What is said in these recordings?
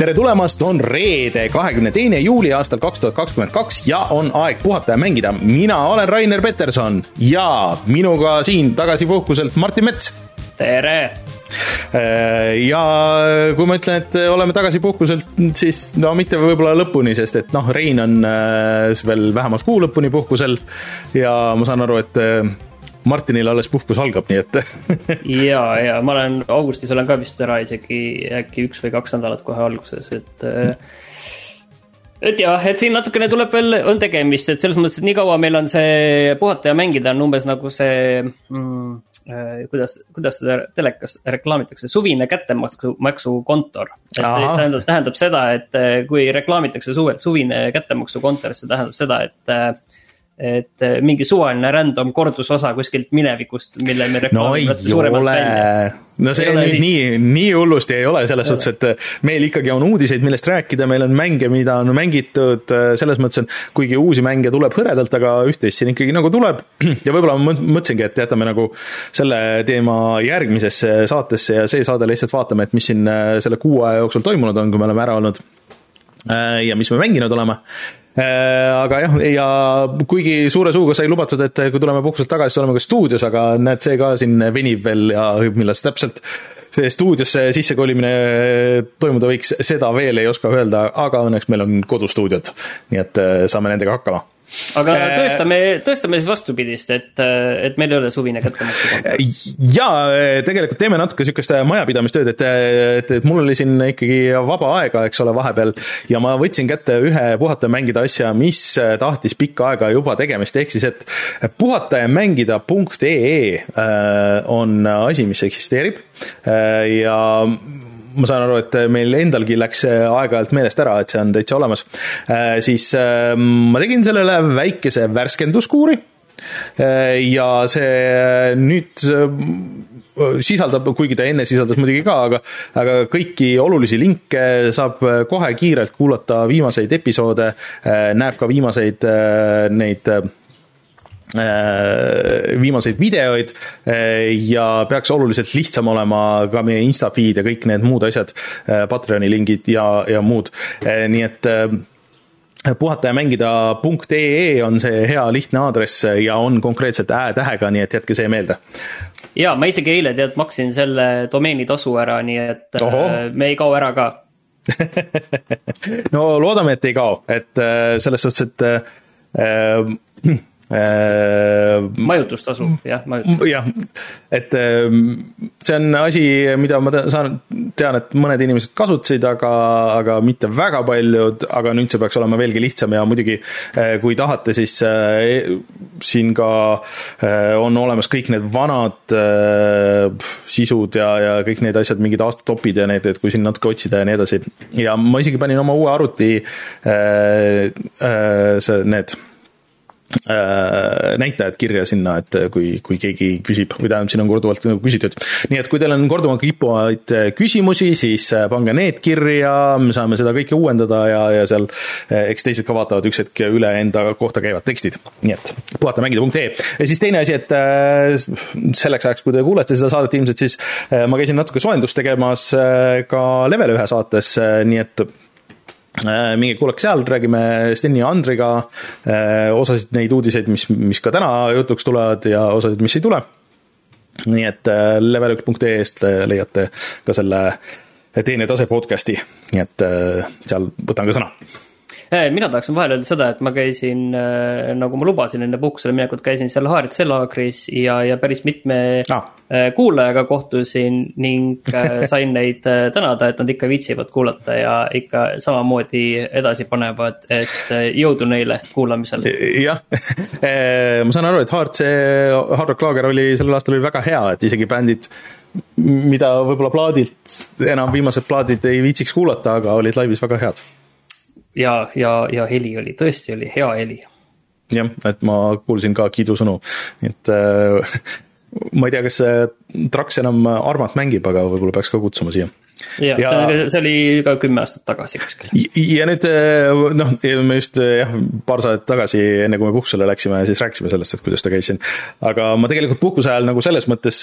tere tulemast, on reede, kahekümne teine juuli aastal kaks tuhat kakskümmend kaks ja on aeg puhata ja mängida. mina olen Rainer Peterson ja minuga siin tagasi puhkuselt Martin Mets. tere! Äh, ja kui ma ütlen, et oleme tagasi puhkuselt, siis no mitte võib-olla lõpuni, sest et noh, Rein on äh, veel vähemalt kuu lõpuni puhkusel ja ma saan aru, et äh, Martinil alles puhkus algab, nii et ja, ja ma olen augustis olen ka vist ära isegi äkki üks või kaks nädalat kohe alguses, et et jah, et siin natukene tuleb veel, on tegemist, et selles mõttes, et nii kaua meil on see puhata ja mängida on umbes nagu see mm, äh, kuidas, kuidas seda telekas reklaamitakse, suvine kättemaksu, maksukontor. et see tähendab, tähendab seda, et äh, kui reklaamitakse suvelt suvine kättemaksukontor, see tähendab seda, et et eh, mingi suvaline random kordusosa kuskilt minevikust, mille me reklaamime no, suuremalt välja. no see nüüd nii, nii hullusti ei ole, selles suhtes, et eh, meil ikkagi on uudiseid, millest rääkida, meil on mänge, mida on mängitud, eh, selles mõttes, et kuigi uusi mänge tuleb hõredalt, aga üht-teist siin ikkagi nagu tuleb. ja võib-olla ma mõtlesingi, et jätame nagu selle teema järgmisesse saatesse ja see saade lihtsalt vaatame, et mis siin selle kuu aja jooksul toimunud on, kui me oleme ära olnud ja mis me mänginud oleme. Äh, aga jah, ja kuigi suure suuga sai lubatud, et kui tuleme puhkuselt tagasi, siis oleme ka stuudios, aga näed, see ka siin venib veel ja millal see täpselt see stuudiosse sissekolimine toimuda võiks, seda veel ei oska öelda, aga õnneks meil on kodustuudiod, nii et äh, saame nendega hakkama aga äh, tõestame, tõestame siis vastupidist, et, et meil ei ole suvine kättemaksu. jaa, tegelikult teeme natuke niisugust majapidamistööd, et, et, et mul oli siin ikkagi vaba aega, eks ole, vahepeal. Ja ma võtsin kätte ühe puhata ja mängida asja, mis tahtis pikka aega juba tegemist, ehk siis, et puhata ja mängida.ee äh, on asi, mis eksisteerib. Äh, ja ma saan aru, et meil endalgi läks see aeg-ajalt meelest ära, et see on täitsa olemas, äh, siis äh, ma tegin sellele väikese värskenduskuuri äh, ja see nüüd sisaldab, kuigi ta enne sisaldas muidugi ka, aga, aga kõiki olulisi linke saab kohe kiirelt kuulata viimaseid episoode, näeb ka viimaseid neid Äh, viimaseid videoid äh, ja peaks oluliselt lihtsam olema ka meie Insta feed ja kõik need muud asjad, äh, Patreoni lingid ja, ja muud, nii et puhata ja mängida .ee on see hea lihtne aadress ja on konkreetselt ä-tähega, nii et jätke see meelde. ja ma isegi eile tead maksin selle domeenitasu ära, nii et Oho. me ei kao ära ka no loodame, et ei kao, et selles suhtes, et äh, Äh, majutustasu, jah, majutustasu. jah, et ähm, see on asi, mida ma saan, tean, et mõned inimesed kasutasid, aga, aga mitte väga paljud, aga nüüd see peaks olema veelgi lihtsam ja muidugi äh, kui tahate, siis äh, siin ka on olemas kõik need vanad sisud ja, ja kõik need asjad, mingid aastatopid ja need, et kui siin natuke otsida ja nii edasi. ja ma isegi panin oma uue arvuti, see, need Äh, näitajad kirja sinna, et kui, kui keegi küsib või tähendab, siin on korduvalt küsitud. nii et kui teil on korduvalt kippuvaid äh, küsimusi, siis äh, pange need kirja, me saame seda kõike uuendada ja, ja seal eks teised ka vaatavad üks hetk üle enda kohta käivad tekstid. nii et puhatamängida.ee ja siis teine asi, et selleks ajaks, kui te kuulete seda saadet ilmselt, siis ma käisin natuke soojendust tegemas ka Level ühe saates, nii et Äh, minge kuulake seal, räägime Steni ja Andriga. Äh, osasid neid uudiseid, mis, mis ka täna jutuks tulevad ja osasid, mis ei tule. nii et äh, level1.ee-st leiate ka selle teine tase podcast'i, nii et seal võtan ka sõna mina tahaksin vahele öelda seda, et ma käisin, äh, nagu ma lubasin enne puhkusele minekut, käisin seal Haaritsa laagris ja, ja päris mitme ah. kuulajaga kohtusin ning äh, sain neid tänada, et nad ikka viitsivad kuulata ja ikka samamoodi edasi panevad, et jõudu neile kuulamisel. jah, ma saan aru, et Haart, see Hard Rock Laager oli sellel aastal oli väga hea, et isegi bändid mida võib-olla plaadilt, enam viimased plaadid ei viitsiks kuulata, aga olid laivis väga head ja, ja, ja heli oli, tõesti oli hea heli. jah, et ma kuulsin ka kiidusõnu, et äh, ma ei tea, kas see Trax enam Armat mängib, aga võib-olla peaks ka kutsuma siia. ja, ja see oli ka kümme aastat tagasi kuskil. ja nüüd noh, me just jah, paar saadet tagasi, enne kui me puhkusele läksime, siis rääkisime sellest, et kuidas ta käis siin. aga ma tegelikult puhkuse ajal nagu selles mõttes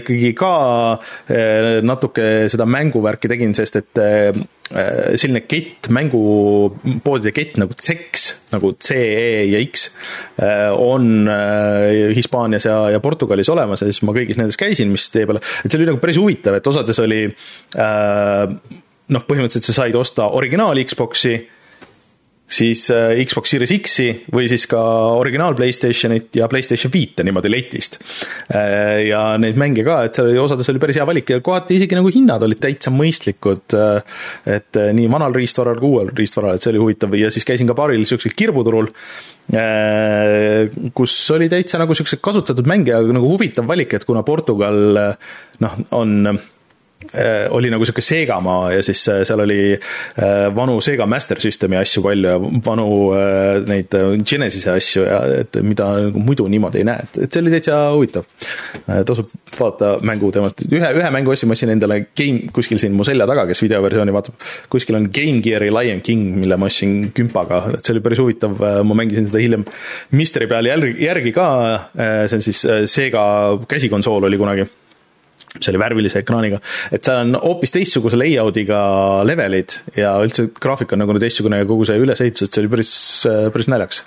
ikkagi ka natuke seda mänguvärki tegin, sest et Äh, selline kett, mängupoodide kett nagu CEX, nagu CE ja X, äh, on äh, Hispaanias ja, ja Portugalis olemas ja siis ma kõigis nendes käisin, mis tee peale, et see oli nagu päris huvitav, et osades oli noh, põhimõtteliselt sa said osta originaal Xbox'i siis äh, Xbox Series X-i või siis ka originaal Playstationit ja Playstation viite niimoodi letist. Äh, ja neid mänge ka, et seal oli, osades oli päris hea valik ja kohati isegi nagu hinnad olid täitsa mõistlikud. Äh, et nii vanal riistvaral kui uuel riistvaral, et see oli huvitav ja siis käisin ka paaril siuksel kirbuturul, kus oli täitsa nagu siukseid kasutatud mänge ja nagu huvitav valik, et kuna Portugal noh, on oli nagu sihuke Segamaa ja siis äh, seal oli äh, vanu Sega Master Systemi asju palju ja vanu neid Genesis'e asju ja et mida nagu muidu niimoodi ei näe, et, et see oli täitsa huvitav. tasub vaadata mängu temast, ühe, ühe mängu ostsin, ma ostsin endale game kuskil siin mu selja taga, kes videoversiooni vaatab. kuskil on Game Gear'i Lion King, mille ma ostsin kümpaga, et see oli päris huvitav, ma mängisin seda hiljem Misteri peal järgi, järgi ka, see on siis Sega käsikonsool oli kunagi see oli värvilise ekraaniga, et seal on hoopis teistsuguse layout'iga levelid ja üldse graafik on nagu teistsugune ja kogu see ülesehitus, et see oli päris, päris naljakas.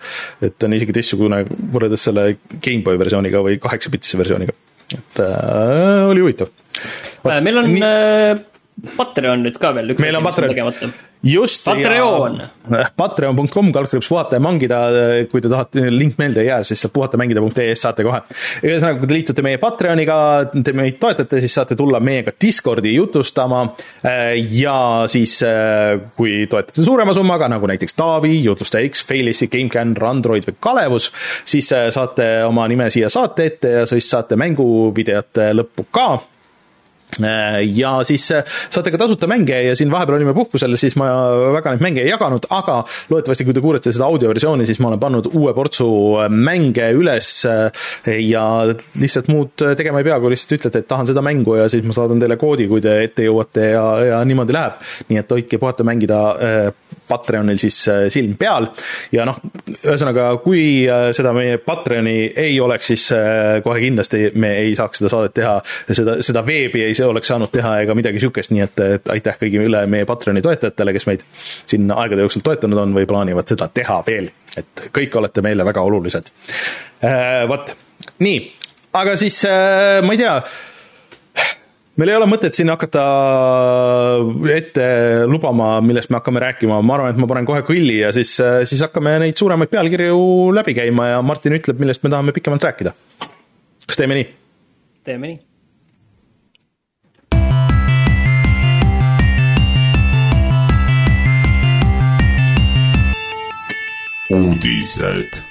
et on isegi teistsugune võrreldes selle GameBoy versiooniga või kaheksapitise versiooniga, et äh, oli huvitav. Äh, meil on Nii... Äh, Patreon nüüd ka veel. meil on Patreon just. Patreon. Patreon.com, kaldkriips puhata ja mangida, kui te tahate, link meelde ei jää, siis sealt puhatamängida.ee-st saate kohe. ühesõnaga, kui te liitute meie Patreoniga, te meid toetate, siis saate tulla meiega Discordi jutustama. ja siis, kui toetate suurema summaga, nagu näiteks Taavi, Jutlustaja X, Failissi, GameCAN, Randroid või Kalevus, siis saate oma nime siia saate ette ja siis saate mänguvideote lõppu ka Äh, ja siis äh, saate ka tasuta mänge ja siin vahepeal olime puhkusel, siis ma väga neid mänge ei jaganud, aga loodetavasti, kui te kuulete seda audioversiooni, siis ma olen pannud uue portsu äh, mänge üles ja lihtsalt muud tegema ei pea, kui lihtsalt ütlete, et tahan seda mängu ja siis ma saadan teile koodi, kui te ette jõuate ja, ja niimoodi läheb. nii et hoidke puhata mängida Patreonil siis silm peal ja noh, ühesõnaga, kui seda meie Patreoni ei oleks, siis kohe kindlasti me ei saaks seda saadet teha, seda, seda veebi ei oleks saanud teha ega midagi sihukest, nii et, et aitäh kõigile meie Patreoni toetajatele, kes meid siin aegade jooksul toetanud on või plaanivad seda teha veel. et kõik olete meile väga olulised äh,. vot, nii, aga siis äh, ma ei tea meil ei ole mõtet siin hakata ette lubama, millest me hakkame rääkima, ma arvan, et ma panen kohe kõlli ja siis, äh, siis hakkame neid suuremaid pealkirju läbi käima ja Martin ütleb, millest me tahame pikemalt rääkida. kas teeme nii? teeme nii uudised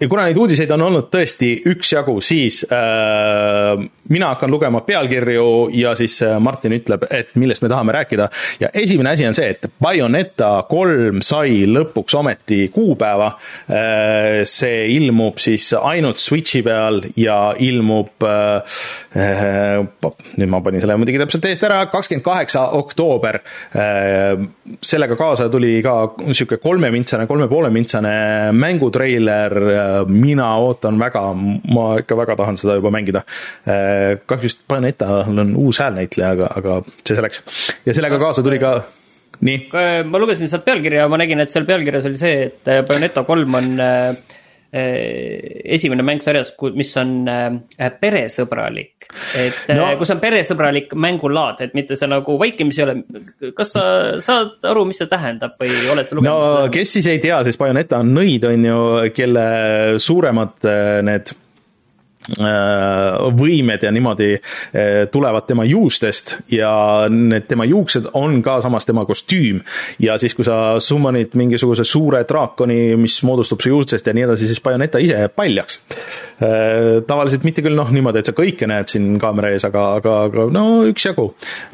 ja kuna neid uudiseid on olnud tõesti üksjagu, siis äh, mina hakkan lugema pealkirju ja siis äh, Martin ütleb, et millest me tahame rääkida. ja esimene asi on see, et Bayoneta kolm sai lõpuks ometi kuupäeva äh,. see ilmub siis ainult Switchi peal ja ilmub äh,, äh nüüd ma panin selle muidugi täpselt eest ära, kakskümmend kaheksa oktoober äh,. sellega kaasa tuli ka niisugune kolmemintsane, kolme poole mintsane mängutreiler äh, mina ootan väga, ma ikka väga tahan seda juba mängida. kahjuks vist Bayonetal on uus häälnäitleja, aga, aga see selleks. ja sellega kaasa tuli ka nii. ma lugesin sealt pealkirja, ma nägin, et seal pealkirjas oli see, et Bayoneta kolm on äh, Äh, esimene mäng sarjas, mis on äh, peresõbralik. et äh, no. kus on peresõbralik mängulaad, et mitte see nagu vaikimisi ei ole. kas sa saad aru, mis see tähendab või oled sa lugenud no, seda? kes siis ei tea, siis Bayoneta on nõid, on ju, kelle suuremad need Äh, võimed ja niimoodi äh, tulevad tema juustest ja need tema juuksed on ka samas tema kostüüm. ja siis, kui sa summonid mingisuguse suure draakoni, mis moodustub su juustest ja nii edasi, siis Bayoneta ise jääb paljaks. Äh, tavaliselt mitte küll noh, niimoodi, et sa kõike näed siin kaamera ees, aga, aga, aga no üksjagu.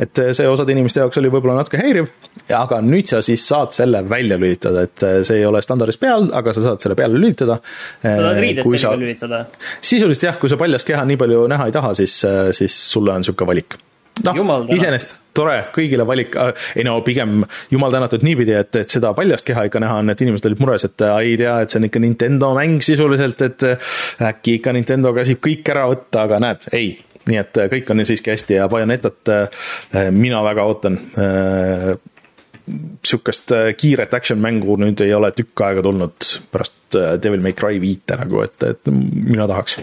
et see osade inimeste jaoks oli võib-olla natuke häiriv, aga nüüd sa siis saad selle välja lülitada, et see ei ole standardis peal, aga sa saad selle peale lülitada. sa saad riided sellega sa... lülitada? sisuliselt jah, kui sa paljast keha nii palju näha ei taha, siis, siis sulle on niisugune valik noh, iseenesest tore, kõigile valik, äh, ei no pigem jumal tänatud niipidi, et, et seda paljast keha ikka näha on, et inimesed olid mures, et äh, ei tea, et see on ikka Nintendo mäng sisuliselt, et äh, äkki ikka Nintendo käsib kõik ära võtta, aga näed, ei. nii et kõik on siiski hästi ja Bayonetat mina väga ootan sihukest kiiret action mängu nüüd ei ole tükk aega tulnud pärast Devil May Cry viite nagu, et, et mina tahaks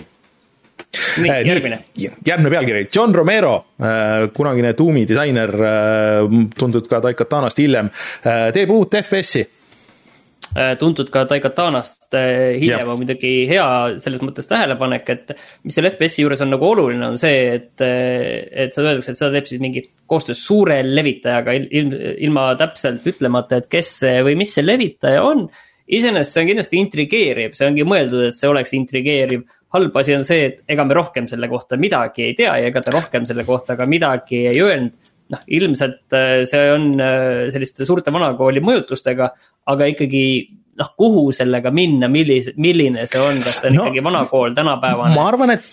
nii, äh, järgmine. järgmine pealkiri, John Romero, äh, kunagine Doom'i disainer, äh, tuntud ka Daikatanast hiljem, teeb uut FPS-i tuntud ka Daikatanast hiljem on muidugi hea selles mõttes tähelepanek, et mis selle FPS-i juures on nagu oluline, on see, et, et seda öeldakse, et seda teeb siis mingi koostöös suure levitajaga ilm, ilma täpselt ütlemata, et kes see või mis see levitaja on. iseenesest see on kindlasti intrigeeriv, see ongi mõeldud, et see oleks intrigeeriv halb asi on see, et ega me rohkem selle kohta midagi ei tea ja ega ta rohkem selle kohta ka midagi ei öelnud. noh, ilmselt äh, see on äh, selliste suurte vanakooli mõjutustega, aga ikkagi noh, kuhu sellega minna, millise, milline see on, kas see on no, ikkagi vanakool tänapäevane? ma arvan, et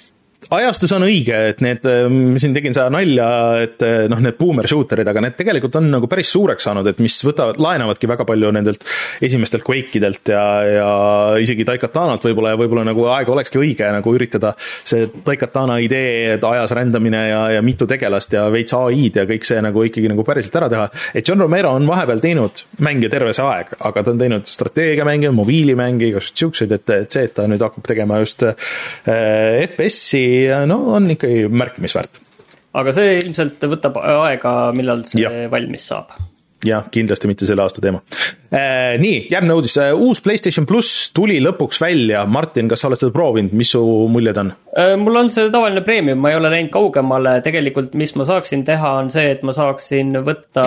ajastus on õige, et need, ma siin tegin seda nalja, et noh, need boomer shooter'id, aga need tegelikult on nagu päris suureks saanud, et mis võtavad, laenavadki väga palju nendelt esimestelt Quake idelt ja, ja isegi Daikatanalt võib-olla ja võib-olla nagu aeg olekski õige nagu üritada see Daikatana idee, ajas rändamine ja, ja mitu tegelast ja veits ai-d ja kõik see nagu ikkagi nagu päriselt ära teha. et John Romero on vahepeal teinud mänge terve see aeg, aga ta on teinud strateegiamänge, mobiilimänge, igasuguseid siukseid, et, et see, et ta nüüd hakkab tegema just äh, FPS-i no on ikkagi märkimisväärt. aga see ilmselt võtab aega, millal see ja. valmis saab jah, kindlasti mitte selle aasta teema äh,. nii, järgmine uudis, äh, uus Playstation pluss tuli lõpuks välja, Martin, kas sa oled seda proovinud, mis su muljed on äh,? mul on see tavaline premium, ma ei ole läinud kaugemale, tegelikult mis ma saaksin teha, on see, et ma saaksin võtta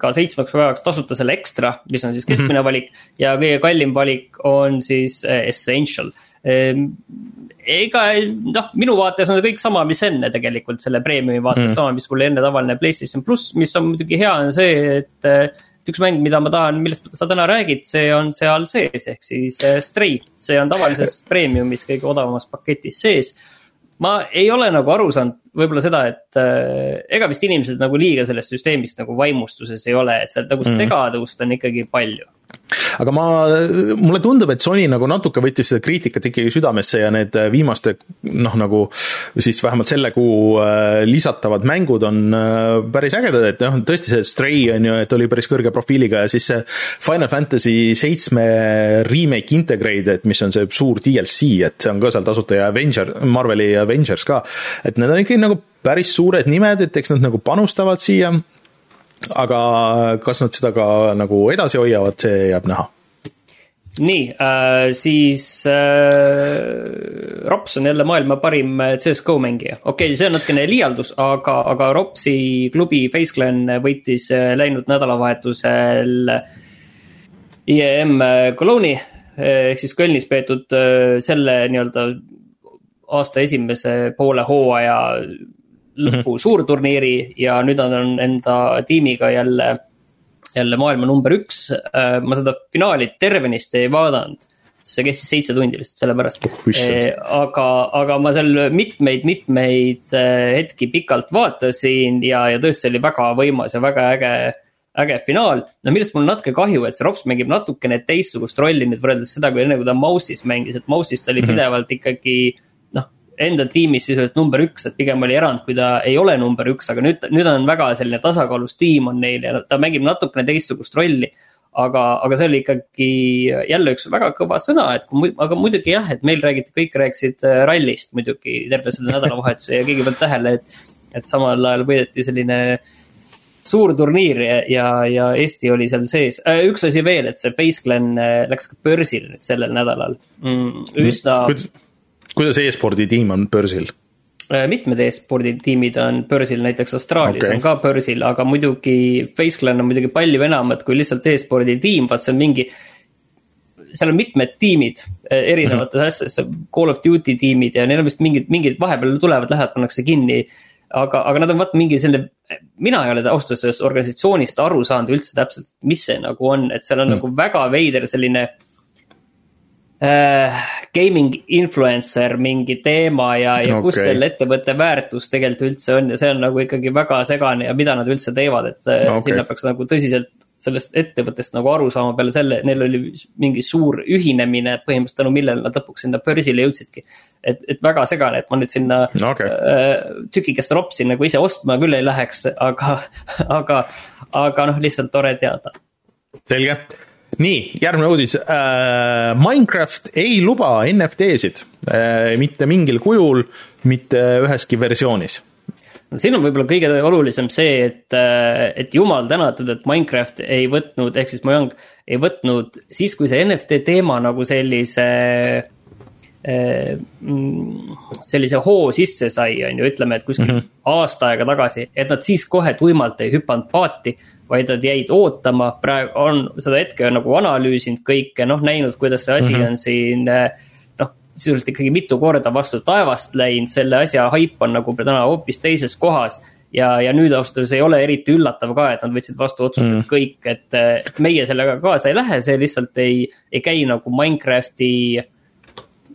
ka seitsmeks päevaks tasuta selle ekstra, mis on siis keskmine mm -hmm. valik ja kõige kallim valik on siis äh, Essential ega noh, minu vaates on kõik sama, mis enne tegelikult selle premiumi vaates mm., sama, mis mul enne tavaline Playstation pluss, mis on muidugi hea, on see, et üks mäng, mida ma tahan, millest sa täna räägid, see on seal sees, ehk siis äh, Stray. see on tavalises premiumis kõige odavamas paketis sees. ma ei ole nagu aru saanud võib-olla seda, et äh, ega vist inimesed nagu liiga sellest süsteemist nagu vaimustuses ei ole, et sealt nagu mm. segadust on ikkagi palju aga ma, mulle tundub, et Sony nagu natuke võttis seda kriitikat ikkagi südamesse ja need viimaste noh, nagu siis vähemalt selle kuu äh, lisatavad mängud on äh, päris ägedad, et noh, tõesti see Stray on ju, et oli päris kõrge profiiliga ja siis see Final Fantasy seitsme remake Integrate, et mis on see suur DLC, et see on ka seal tasuta ja Avenger, Marveli Avengers ka, et need on ikkagi nagu päris suured nimed, et eks nad nagu panustavad siia aga kas nad seda ka nagu edasi hoiavad, see jääb näha. Nii äh,, siis äh, Rops on jälle maailma parim äh, CSGO mängija, okei okay,, see on natukene liialdus, aga, aga Ropsi klubi FaceClan võitis äh, läinud nädalavahetusel IEM Cologne'i ehk siis Kölnis peetud äh, selle nii-öelda aasta esimese poole hooaja lõpu -hmm. suurturniiri ja nüüd nad on enda tiimiga jälle, jälle maailma number üks. Äh, ma seda finaali tervenisti ei vaadanud, see kestis seitse tundi lihtsalt sellepärast oh,. aga, aga ma seal mitmeid, mitmeid äh, hetki pikalt vaatasin ja, ja tõesti oli väga võimas ja väga äge äge finaal, no millest mul on natuke kahju, et see Rops mängib natukene teistsugust rolli nüüd võrreldes seda, kui enne, kui ta Mouse'is mängis, et Mouse'is ta oli mm -hmm. pidevalt ikkagi enda tiimis sisuliselt number üks, et pigem oli erand, kui ta ei ole number üks, aga nüüd, nüüd on väga selline tasakaalus tiim on neil ja ta mängib natukene teistsugust rolli. aga, aga see oli ikkagi jälle üks väga kõva sõna, et kui, aga muidugi jah, et meil räägiti, kõik rääkisid äh, rallist muidugi terve selle nädalavahetuse ja keegi pannud tähele, et, et samal ajal võideti selline suur turniir ja, ja, ja Eesti oli seal sees. Äh, üks asi veel, et see FaceClan äh, läks ka börsile nüüd sellel nädalal mm,. üsna mm, kuidas e-spordi tiim on börsil? Äh, mitmed e-spordi tiimid on börsil, näiteks Austraalias okay. on ka börsil, aga muidugi FaceClan on muidugi palju enamat kui lihtsalt e-spordi tiim, vaat see on mingi. seal on mitmed tiimid äh, erinevates mm -hmm. asjades, Call of Duty tiimid ja neil on vist mingid, mingid vahepeal tulevad, lähevad, pannakse kinni. aga, aga nad on vaat mingi selline, mina ei ole ausalt öeldes organisatsioonist aru saanud üldse täpselt, mis see nagu on, et seal on mm -hmm. nagu väga veider selline äh, gaming influencer mingi teema ja, ja okay. kus selle ettevõtte väärtus tegelikult üldse on ja see on nagu ikkagi väga segane ja mida nad üldse teevad, et äh, okay. sinna peaks nagu tõsiselt sellest ettevõttest nagu aru saama peale selle, neil oli mingi suur ühinemine põhimõtteliselt tänu millele nad lõpuks sinna börsile jõudsidki. et, et väga segane, et ma nüüd sinna okay. äh, tükikest ropsi nagu ise ostma küll ei läheks, aga, aga, aga noh, lihtsalt tore teada. selge nii, järgmine uudis äh,. Minecraft ei luba NFT-sid äh, mitte mingil kujul, mitte üheski versioonis siin on võib-olla kõige olulisem see, et, äh, et jumal tänatud, et Minecraft ei võtnud, ehk siis Mojang ei võtnud siis, kui see NFT teema nagu sellise mm, sellise hoo sisse sai, on ju, ütleme, et kuskil mm -hmm. aasta aega tagasi, et nad siis kohe tuimalt ei hüpanud paati, vaid nad jäid ootama, praegu on seda hetke nagu analüüsinud kõike, noh, näinud, kuidas see asi mm -hmm. on siin äh, noh, sisuliselt ikkagi mitu korda vastu taevast läinud, selle asja haip on nagu täna hoopis teises kohas. ja, ja nüüd ausalt öeldes ei ole eriti üllatav ka, et nad võtsid vastu otsused mm. kõik, et, et meie sellega kaasa ei lähe, see lihtsalt ei, ei käi nagu Minecrafti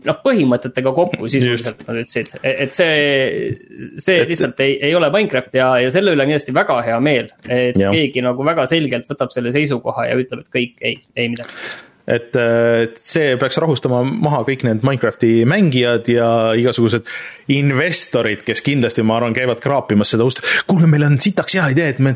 noh, põhimõtetega kokku sisuliselt nad ütlesid, et see, see et... lihtsalt ei, ei ole Minecraft ja, ja selle üle on kindlasti väga hea meel. et ja. keegi nagu väga selgelt võtab selle seisukoha ja ütleb, et kõik ei, ei midagi et, et see peaks rahustama maha kõik need Minecrafti mängijad ja igasugused investorid, kes kindlasti, ma arvan, käivad kraapimas seda ust. kuulge, meil on sitaks hea idee, et me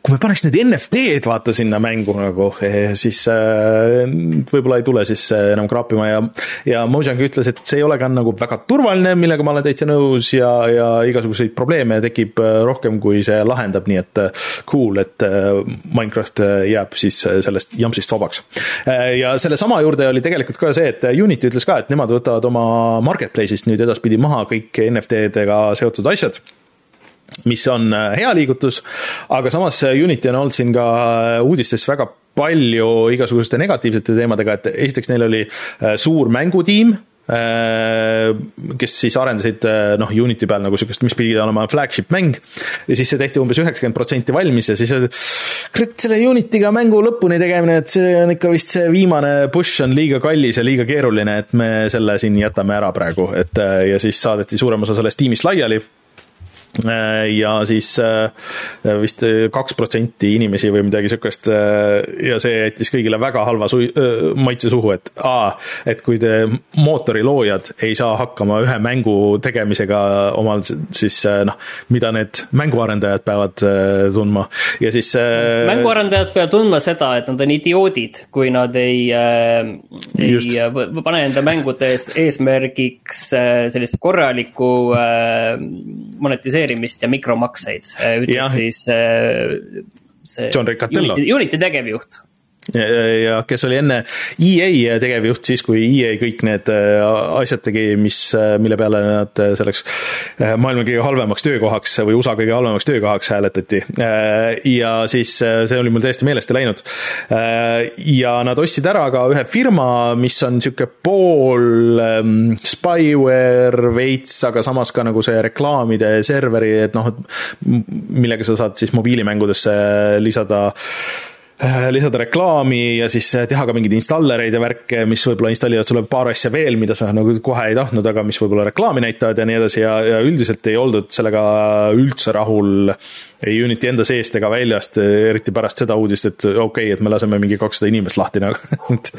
kui me paneks need NFT-d vaata sinna mängu nagu, eh, siis äh, võib-olla ei tule siis äh, enam kraapima ja, ja Mojang ütles, et see ei ole ka nagu väga turvaline, millega ma olen täitsa nõus ja, ja igasuguseid probleeme tekib rohkem, kui see lahendab, nii et cool, et Minecraft jääb siis sellest jampsist vabaks. ja selle sama juurde oli tegelikult ka see, et Unity ütles ka, et nemad võtavad oma marketplace'ist nüüd edaspidi maha kõik NFT-dega seotud asjad mis on äh, hea liigutus, aga samas äh, Unity on olnud siin ka äh, uudistes väga palju igasuguste negatiivsete teemadega, et esiteks neil oli suur mängutiim, kes siis arendasid noh, Unity peal nagu sihukest, mis pidi olema flagship mäng. ja siis see tehti umbes üheksakümmend protsenti valmis ja siis öeldi, kurat, selle Unity'ga mängu lõpuni tegemine, et see on ikka vist see viimane push on liiga kallis ja liiga keeruline, et me selle siin jätame ära praegu, et ja siis saadeti suurem osa sellest tiimist laiali ja siis äh, vist kaks protsenti inimesi või midagi sihukest äh, ja see jättis kõigile väga halva su-, maitse suhu, et aa, et kui te mootori loojad ei saa hakkama ühe mängu tegemisega omal, siis noh, mida need mänguarendajad peavad tundma. Ja siis mänguarendajad peavad tundma seda, et nad on idioodid, kui nad ei, ei pane enda mängudes eesmärgiks sellist korralikku monetiseerimist investeerimist ja mikromakseid, äh, ütles siis äh, see John Riccatello. Unity tegevjuht ja kes oli enne EA tegevjuht, siis kui EA kõik need äh, asjad tegi, mis, äh, mille peale nad äh, selleks maailma kõige halvemaks töökohaks või USA kõige halvemaks töökohaks hääletati. ja siis see oli mul täiesti meelest läinud. ja nad ostsid ära ka ühe firma, mis on niisugune pool ähm, spyware veits, aga samas ka nagu see reklaamide serveri, et noh, millega sa saad siis mobiilimängudesse lisada Äh, lisada reklaami ja siis äh, teha ka mingeid installereid ja värke, mis võib-olla installivad sulle paar asja veel, mida sa nagu kohe ei tahtnud, aga mis võib-olla reklaami näitavad ja nii edasi ja, ja üldiselt ei oldud sellega üldse rahul ei Unity enda seest ega väljast, eriti pärast seda uudist, et okei okay,, et me laseme mingi kakssada inimest lahti nagu et,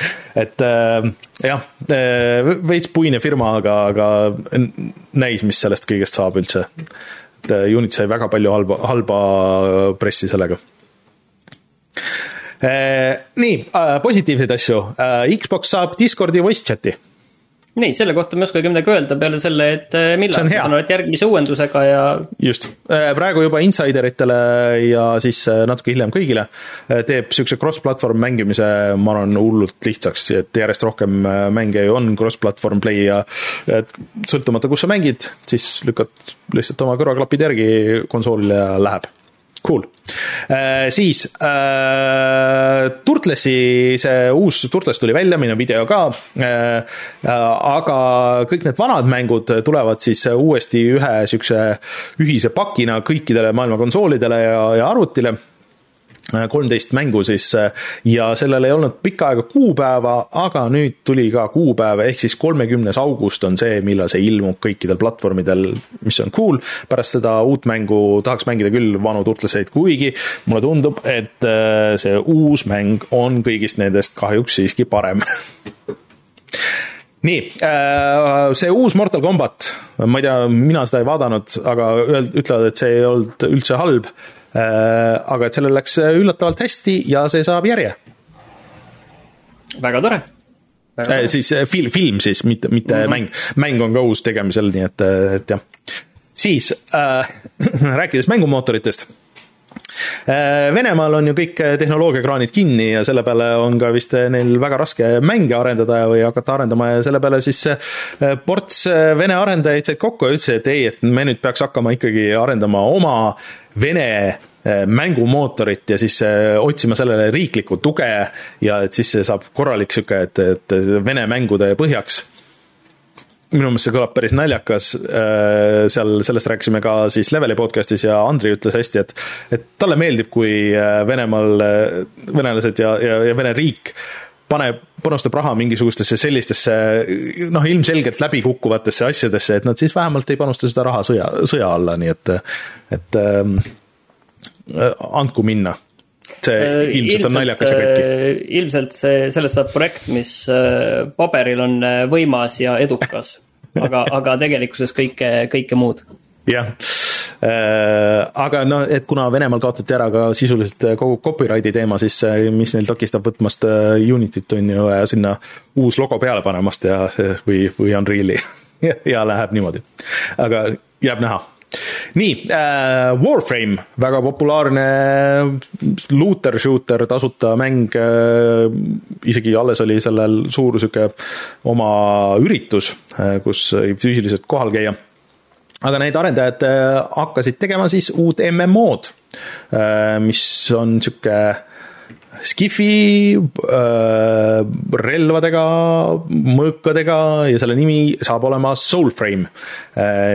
et äh, jah, veits puine firma, aga, aga näis, mis sellest kõigest saab üldse. et Unity sai väga palju halba, halba pressi sellega Äh, nii, äh, positiivseid asju. Äh, Xbox saab Discordi voice chat'i. Nii, selle kohta ma ei oskagi midagi öelda peale selle, et millal, ma saan aru, et järgmise uuendusega ja. just, praegu juba insideritele ja siis natuke hiljem kõigile teeb siukse cross-platvorm mängimise, ma arvan, hullult lihtsaks, et järjest rohkem mänge ju on cross-platvorm play ja et sõltumata, kus sa mängid, siis lükkad lihtsalt oma kõrvaklapid järgi konsoolile ja läheb Cool. Äh, siis äh, Turtlesi, see uus Turtles tuli välja, meil on video ka äh,. aga kõik need vanad mängud tulevad siis uuesti ühe siukse ühise pakina kõikidele maailma konsoolidele ja, ja arvutile kolmteist mängu siis ja sellel ei olnud pikka aega kuupäeva, aga nüüd tuli ka kuupäev, ehk siis kolmekümnes august on see, millal see ilmub kõikidel platvormidel, mis on cool. pärast seda uut mängu tahaks mängida küll vanu turtleseid, kuigi mulle tundub, et äh, see uus mäng on kõigist nendest kahjuks siiski parem nii, äh, see uus Mortal Combat, ma ei tea, mina seda ei vaadanud, aga ütlevad, et see ei olnud üldse halb aga et sellel läks äh, üllatavalt hästi ja see saab järje. väga tore. Äh, siis film, film siis, mitte, mitte mm -hmm. mäng, mäng on ka uus tegemisel, nii et, et jah. siis äh, rääkides mängumootoritest Venemaal on ju kõik tehnoloogiakraanid kinni ja selle peale on ka vist neil väga raske mänge arendada või hakata arendama ja selle peale siis ports Vene arendajaid said kokku ja ütlesid, et ei, et me nüüd peaks hakkama ikkagi arendama oma Vene mängumootorit ja siis otsima sellele riiklikku tuge ja et siis see saab korralik sihuke, et, et Vene mängude põhjaks. Minu meelest see kõlab päris naljakas, eh, seal, sellest rääkisime ka siis Leveli podcast'is ja Andri ütles hästi, et et talle meeldib, kui Venemaal venelased ja, ja, ja Vene riik paneb, panustab raha mingisugustesse sellistesse noh, ilmselgelt läbikukkuvatesse asjadesse, et nad siis vähemalt ei panusta seda raha sõja, sõja alla, nii et, et ähm, andku minna see äh, ilmselt on naljakas ja katki. Äh, ilmselt see, sellest saab projekt, mis äh, paberil on võimas ja edukas, aga, aga tegelikkuses kõike, kõike muud. jah aga no, et kuna Venemaal kaotati ära ka sisuliselt kogu copyrighti teema, siis mis neil takistab võtmast Unityt on ju ja sinna uus logo peale panemast ja, või, või Unreali ja läheb niimoodi. aga jääb näha nii äh,, Warframe, väga populaarne looter shooter, tasuta mäng äh,. isegi alles oli sellel suur sihuke oma üritus äh,, kus füüsiliselt kohal käia aga need arendajad äh, hakkasid tegema siis uut MMO-d, äh, mis on sihuke Skifi äh, relvadega, mõõkadega ja selle nimi saab olema Soulframe.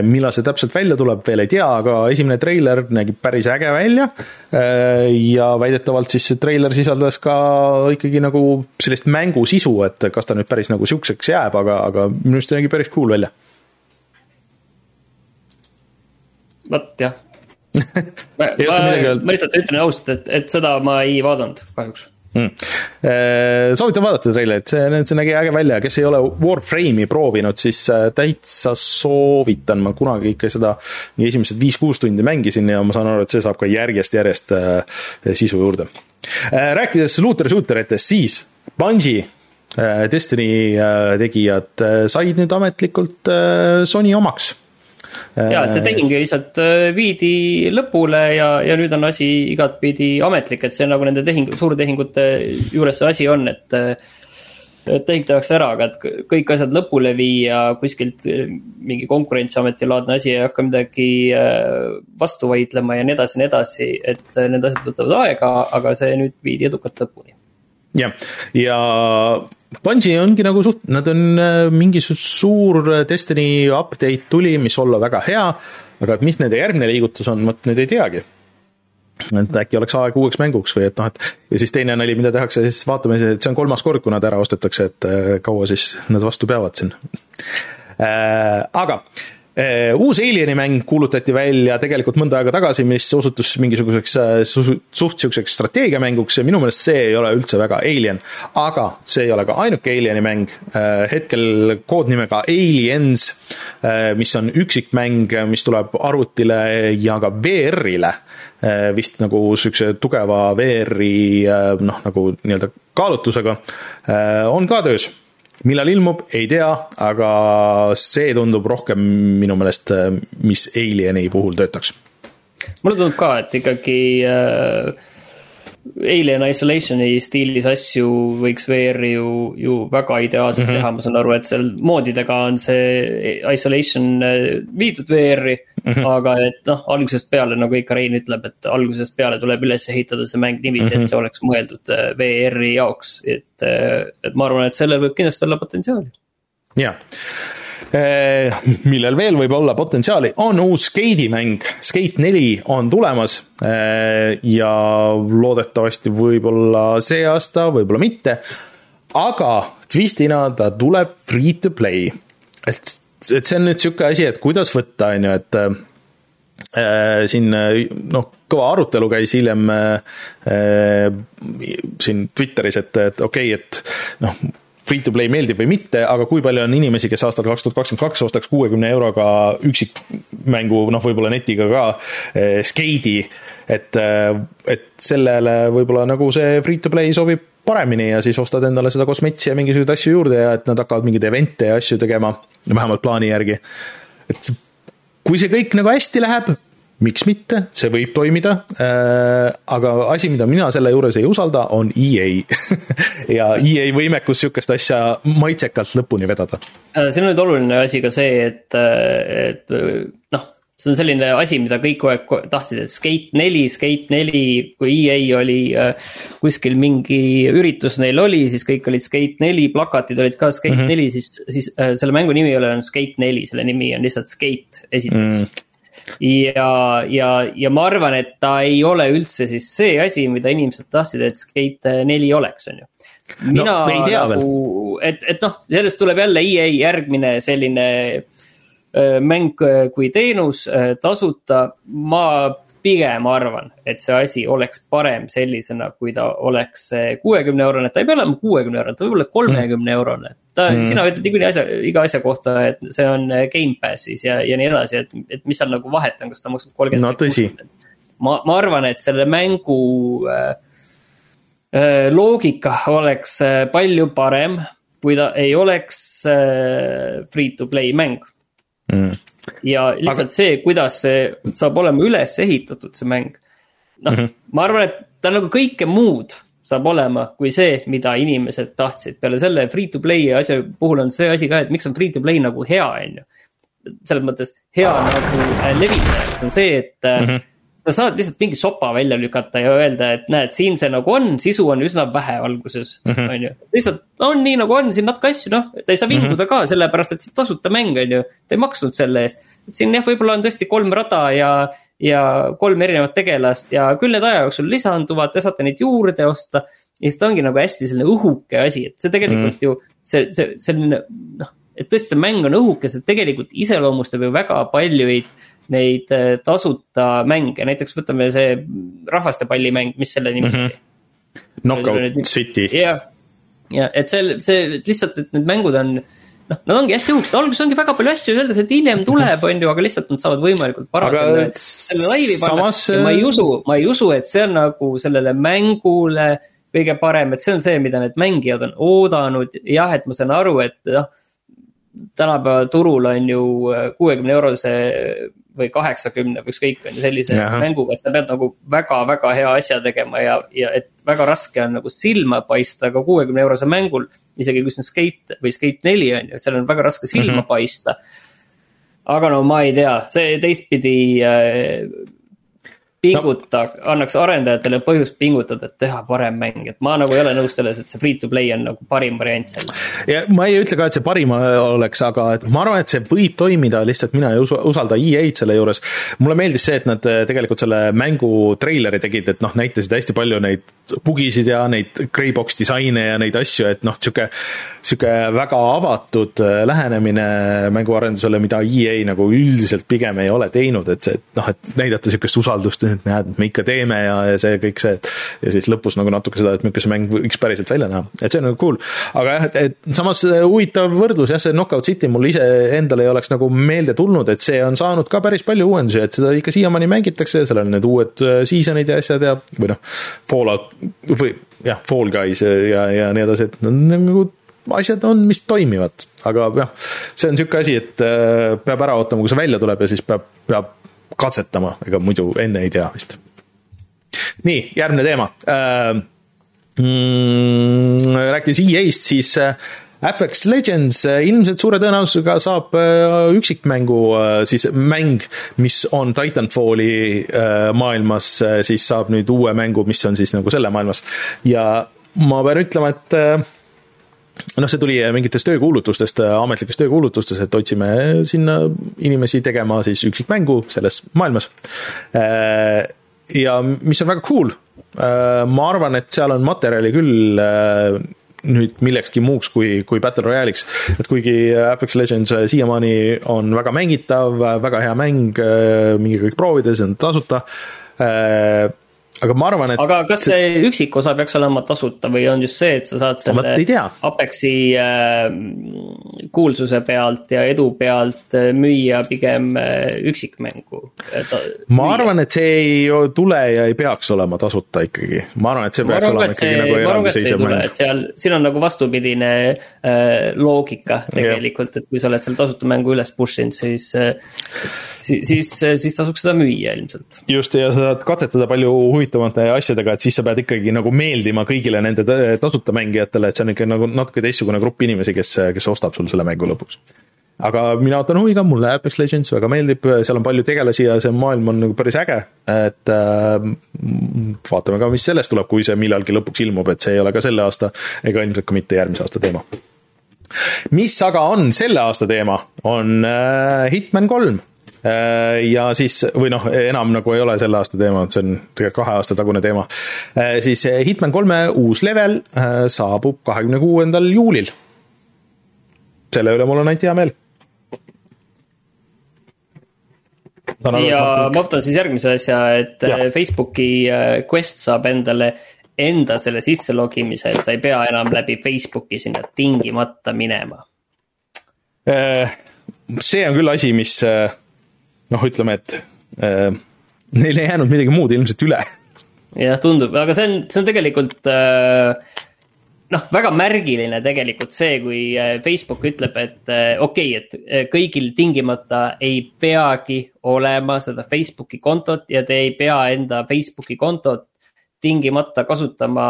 millal see täpselt välja tuleb, veel ei tea, aga esimene treiler nägi päris äge välja. ja väidetavalt siis see treiler sisaldas ka ikkagi nagu sellist mängusisu, et kas ta nüüd päris nagu siukseks jääb, aga, aga minu arust see nägi päris cool välja vot jah ma, ma, ma lihtsalt ütlen ausalt, et, et seda ma ei vaadanud kahjuks. Mm.. soovitan vaadata treilerit, see, see nägi äge välja, kes ei ole Warframe'i proovinud, siis äh, täitsa soovitan, ma kunagi ikka seda nii esimesed viis-kuus tundi mängisin ja ma saan aru, et see saab ka järjest-järjest äh, sisu juurde. rääkides looter-shooter itest, siis Bungi Destiny tegijad said nüüd ametlikult Sony omaks ja, see tehing lihtsalt äh, viidi lõpule ja, ja nüüd on asi igatpidi ametlik, et see nagu nende tehing, suurtehingute juures see asi on, et et tehing tehakse ära, aga et kõik asjad lõpule viia kuskilt äh, mingi konkurentsiameti laadne asi ei hakka midagi äh, vastu vaidlema ja nii edasi ja nii edasi, et need asjad võtavad aega, aga see nüüd viidi edukalt lõpuni. jah, ja Bungi ongi nagu suht-, nad on äh, mingi suur Destiny update tuli, mis olla väga hea, aga mis nende järgmine liigutus on, vot nüüd ei teagi. et äkki oleks aeg uueks mänguks või et noh, et ja siis teine nali, mida tehakse, siis vaatame, et see on kolmas kord, kui nad ära ostetakse, et äh, kaua siis nad vastu peavad siin äh,. aga Äh, uus Alieni mäng kuulutati välja tegelikult mõnda aega tagasi, mis osutus mingisuguseks äh, suht sihukeseks strateegiamänguks ja minu meelest see ei ole üldse väga Alien. aga see ei ole ka ainuke Alieni mäng, äh, hetkel koodnimega Aliens, mis on üksikmäng, mis tuleb arvutile ja ka VR-ile vist nagu sihukese tugeva VR-i noh, nagu nii-öelda kaalutlusega, on ka töös millal ilmub, ei tea, aga see tundub rohkem minu meelest, mis Alieni puhul töötaks. mulle tundub ka, et ikkagi äh, Alien Isolationi stiilis asju võiks VR-i ju, ju väga ideaalselt mm -hmm. teha, ma saan aru, et seal moodidega on see Isolation äh, viidud VR-i mm. -hmm. aga et noh, algusest peale, nagu ikka Rein ütleb, et algusest peale tuleb üles ehitada see mäng niiviisi mm, -hmm. et mhm. see oleks mõeldud äh, VR-i jaoks, et, äh, et ma arvan, et sellel võib kindlasti olla potentsiaali. jaa millel veel võib olla potentsiaali, on uus Skate'i mäng, Skate neli on tulemas ja loodetavasti võib-olla see aasta, võib-olla mitte, aga twistina ta tuleb free to play. et, et see on nüüd niisugune asi, et kuidas võtta, on ju, et äh, siin noh, kõva arutelu käis hiljem äh, siin Twitteris, et, et okei okay,, et noh, free to play meeldib või mitte, aga kui palju on inimesi, kes aastal kaks tuhat kakskümmend kaks ostaks kuuekümne euroga üksikmängu, noh, võib-olla netiga ka eh,, skeidi, et, eh, et sellele võib-olla nagu see free to play sobib paremini ja siis ostad endale seda kosmetsi ja mingisuguseid asju juurde ja et nad hakkavad mingeid event'e ja asju tegema, vähemalt plaani järgi. et kui see kõik nagu hästi läheb, miks mitte, see võib toimida äh,, aga asi, mida mina selle juures ei usalda, on EA ja EA võimekus niisugust asja maitsekalt lõpuni vedada. Äh, siin on nüüd oluline asi ka see, et, et noh, see on selline asi, mida kõik kogu aeg tahtsid, et Skate neli, Skate neli, kui EA oli äh, kuskil mingi üritus neil oli, siis kõik olid Skate neli, plakatid olid ka Skate mhm. neli mm -hmm., siis, siis äh, selle mängu nimi ei ole enam Skate neli, selle nimi on lihtsalt Skate esiteks mm ja, ja, ja ma arvan, et ta ei ole üldse siis see asi, mida inimesed tahtsid, et Skate neli oleks, on ju. mina no, nagu, et, et noh, sellest tuleb jälle EA järgmine selline äh, mäng kui teenus äh, tasuta, ma pigem arvan, et see asi oleks parem sellisena, kui ta oleks kuuekümne eurone, ta ei pea olema kuuekümne eurone, ta võib olla kolmekümne eurone. ta mm., sina ütled niikuinii asja, iga asja kohta, et see on Gamepassis ja, ja nii edasi, et, et mis seal nagu vahet on, kas ta maksab kolmkümmend. no tõsi. ma, ma arvan, et selle mängu äh, äh, loogika oleks äh, palju parem, kui ta ei oleks äh, free to play mäng mm ja lihtsalt Aga... see, kuidas see saab olema üles ehitatud, see mäng. noh mm -hmm., ma arvan, et ta nagu kõike muud saab olema kui see, mida inimesed tahtsid. peale selle free to play asja puhul on see asi ka, et miks on free to play nagu hea, on ju. selles mõttes hea nagu äh, levitajaks on see, et mm. -hmm sa saad lihtsalt mingi sopa välja lükata ja öelda, et näed, siin see nagu on, sisu on üsna vähe alguses -hmm. on ju. lihtsalt on nii nagu on, siin natuke asju, noh, ta ei saa vinguda mm -hmm. ka, sellepärast et see tasuta mäng on ju, ta ei maksnud selle eest. et siin jah, võib-olla on tõesti kolm rada ja, ja kolm erinevat tegelast ja küll need aja jooksul lisanduvad, te saate neid juurde osta. ja siis ta ongi nagu hästi selline õhuke asi, et see tegelikult mm -hmm. ju see, see selline noh, et tõesti see mäng on õhuke, see tegelikult iseloomustab ju väga paljuid neid äh, tasuta mänge, näiteks võtame see rahvastepallimäng, mis selle nimi mhm. oli mm -hmm.? Knockout City. jah, ja et see, see lihtsalt, et need mängud on noh, nad ongi hästi õhukesed, alguses ongi väga palju asju, öeldakse, et hiljem tuleb, on ju, aga lihtsalt nad saavad võimalikult vara selle, selle laivi panna samas... ja ma ei usu, ma ei usu, et see on nagu sellele mängule kõige parem, et see on see, mida need mängijad on oodanud, jah, et ma saan aru, et noh tänapäeva turul on ju kuuekümne eurose või kaheksakümne või ükskõik, on ju, sellise Jaha. mänguga, et sa pead nagu väga-väga hea asja tegema ja, ja et väga raske on nagu silma paista ka kuuekümne eurose mängul. isegi kui see on Skate või Skate neli on ju, et seal on väga raske silma mm -hmm. paista. aga no ma ei tea, see teistpidi äh, pinguta no., annaks arendajatele põhjust pingutada, et teha parem mäng, et ma nagu ei ole nõus selles, et see free to play on nagu parim variant selles. ja ma ei ütle ka, et see parim oleks, aga et ma arvan, et see võib toimida, lihtsalt mina ei usu, usalda EA-d selle juures. mulle meeldis see, et nad eh, tegelikult selle mängu treileri tegid, et noh, näitasid hästi palju neid bugisid ja neid greybox disaine ja neid asju, et noh, sihuke, sihuke väga avatud eh, lähenemine mänguarendusele, mida EA nagu üldiselt pigem ei ole teinud, et see, et noh, et näidata sihukest usaldust et näed, me ikka teeme ja, ja see kõik see, et ja siis lõpus nagu natuke seda, et milline see mäng võiks päriselt välja näha, et see on nagu cool. aga jah, et, et samas äh, huvitav võrdlus jah, see Knockout City mul ise endale ei oleks nagu meelde tulnud, et see on saanud ka päris palju uuendusi, et seda ikka siiamaani mängitakse, seal on need uued äh, season'id ja asjad ja, või noh, Fallout või jah, Fall Guys ja, ja nii edasi, et nagu asjad on, mis toimivad, aga jah, see on niisugune asi, et äh, peab ära ootama, kui see välja tuleb ja siis peab, peab katsetama, ega muidu enne ei tea vist. nii, järgmine teema äh,. Mm, rääkides EA-st, siis äh, Apex Legends äh, ilmselt suure tõenäosusega saab äh, üksikmängu, siis mäng, mis on Titanfalli maailmas, siis saab nüüd uue mängu, mis on siis nagu selle maailmas. ja ma pean ütlema, et noh, see tuli mingitest töökuulutustest, ametlikest töökuulutustest, et otsime sinna inimesi tegema siis üksikmängu selles maailmas. ja mis on väga cool, ma arvan, et seal on materjali küll nüüd millekski muuks kui, kui Battle Royale'iks. et kuigi Apex Legends siiamaani on väga mängitav, väga hea mäng, minge kõik proovida, see on tasuta aga ma arvan, et. aga kas see üksikosa peaks olema tasuta või on just see, et sa saad selle Apexi äh, kuulsuse pealt ja edu pealt äh, müüa pigem äh, üksikmängu? ma arvan, et see ei tule ja ei peaks olema tasuta ikkagi, ma arvan, et see peaks olema ikkagi see, nagu eraldiseisev mäng. seal, siin on nagu vastupidine äh, loogika tegelikult, et kui sa oled selle tasuta mängu üles push inud, siis äh, siis, siis, siis tasuks seda müüa ilmselt. just, ja sa saad katsetada palju huvitavate asjadega, et siis sa pead ikkagi nagu meeldima kõigile nende tasuta mängijatele, et see on ikka nagu natuke teistsugune grupp inimesi, kes, kes ostab sul selle mängu lõpuks aga mina ootan huviga, mulle Apex Legends väga meeldib, seal on palju tegelasi ja see maailm on nagu päris äge, et äh, vaatame ka, mis sellest tuleb, kui see millalgi lõpuks ilmub, et see ei ole ka selle aasta ega ilmselt ka mitte järgmise aasta teema. mis aga on selle aasta teema, on äh, Hitman kolm ja siis, või noh, enam nagu ei ole selle aasta teema, see on tegelikult kahe aasta tagune teema. Äh, siis Hitman kolme uus level äh, saabub kahekümne kuuendal juulil. selle üle mul on ainult hea meel ja ma võtan siis järgmise asja, et ja. Facebooki Quest saab endale enda selle sisse logimise, et sa ei pea enam läbi Facebooki sinna tingimata minema. see on küll asi, mis noh, ütleme, et äh, neil ei jäänud midagi muud ilmselt üle. jah, tundub, aga see on, see on tegelikult äh, noh, väga märgiline tegelikult see, kui äh, Facebook ütleb, et äh, okei okay,, et äh, kõigil tingimata ei peagi olema seda Facebooki kontot ja te ei pea enda Facebooki kontot tingimata kasutama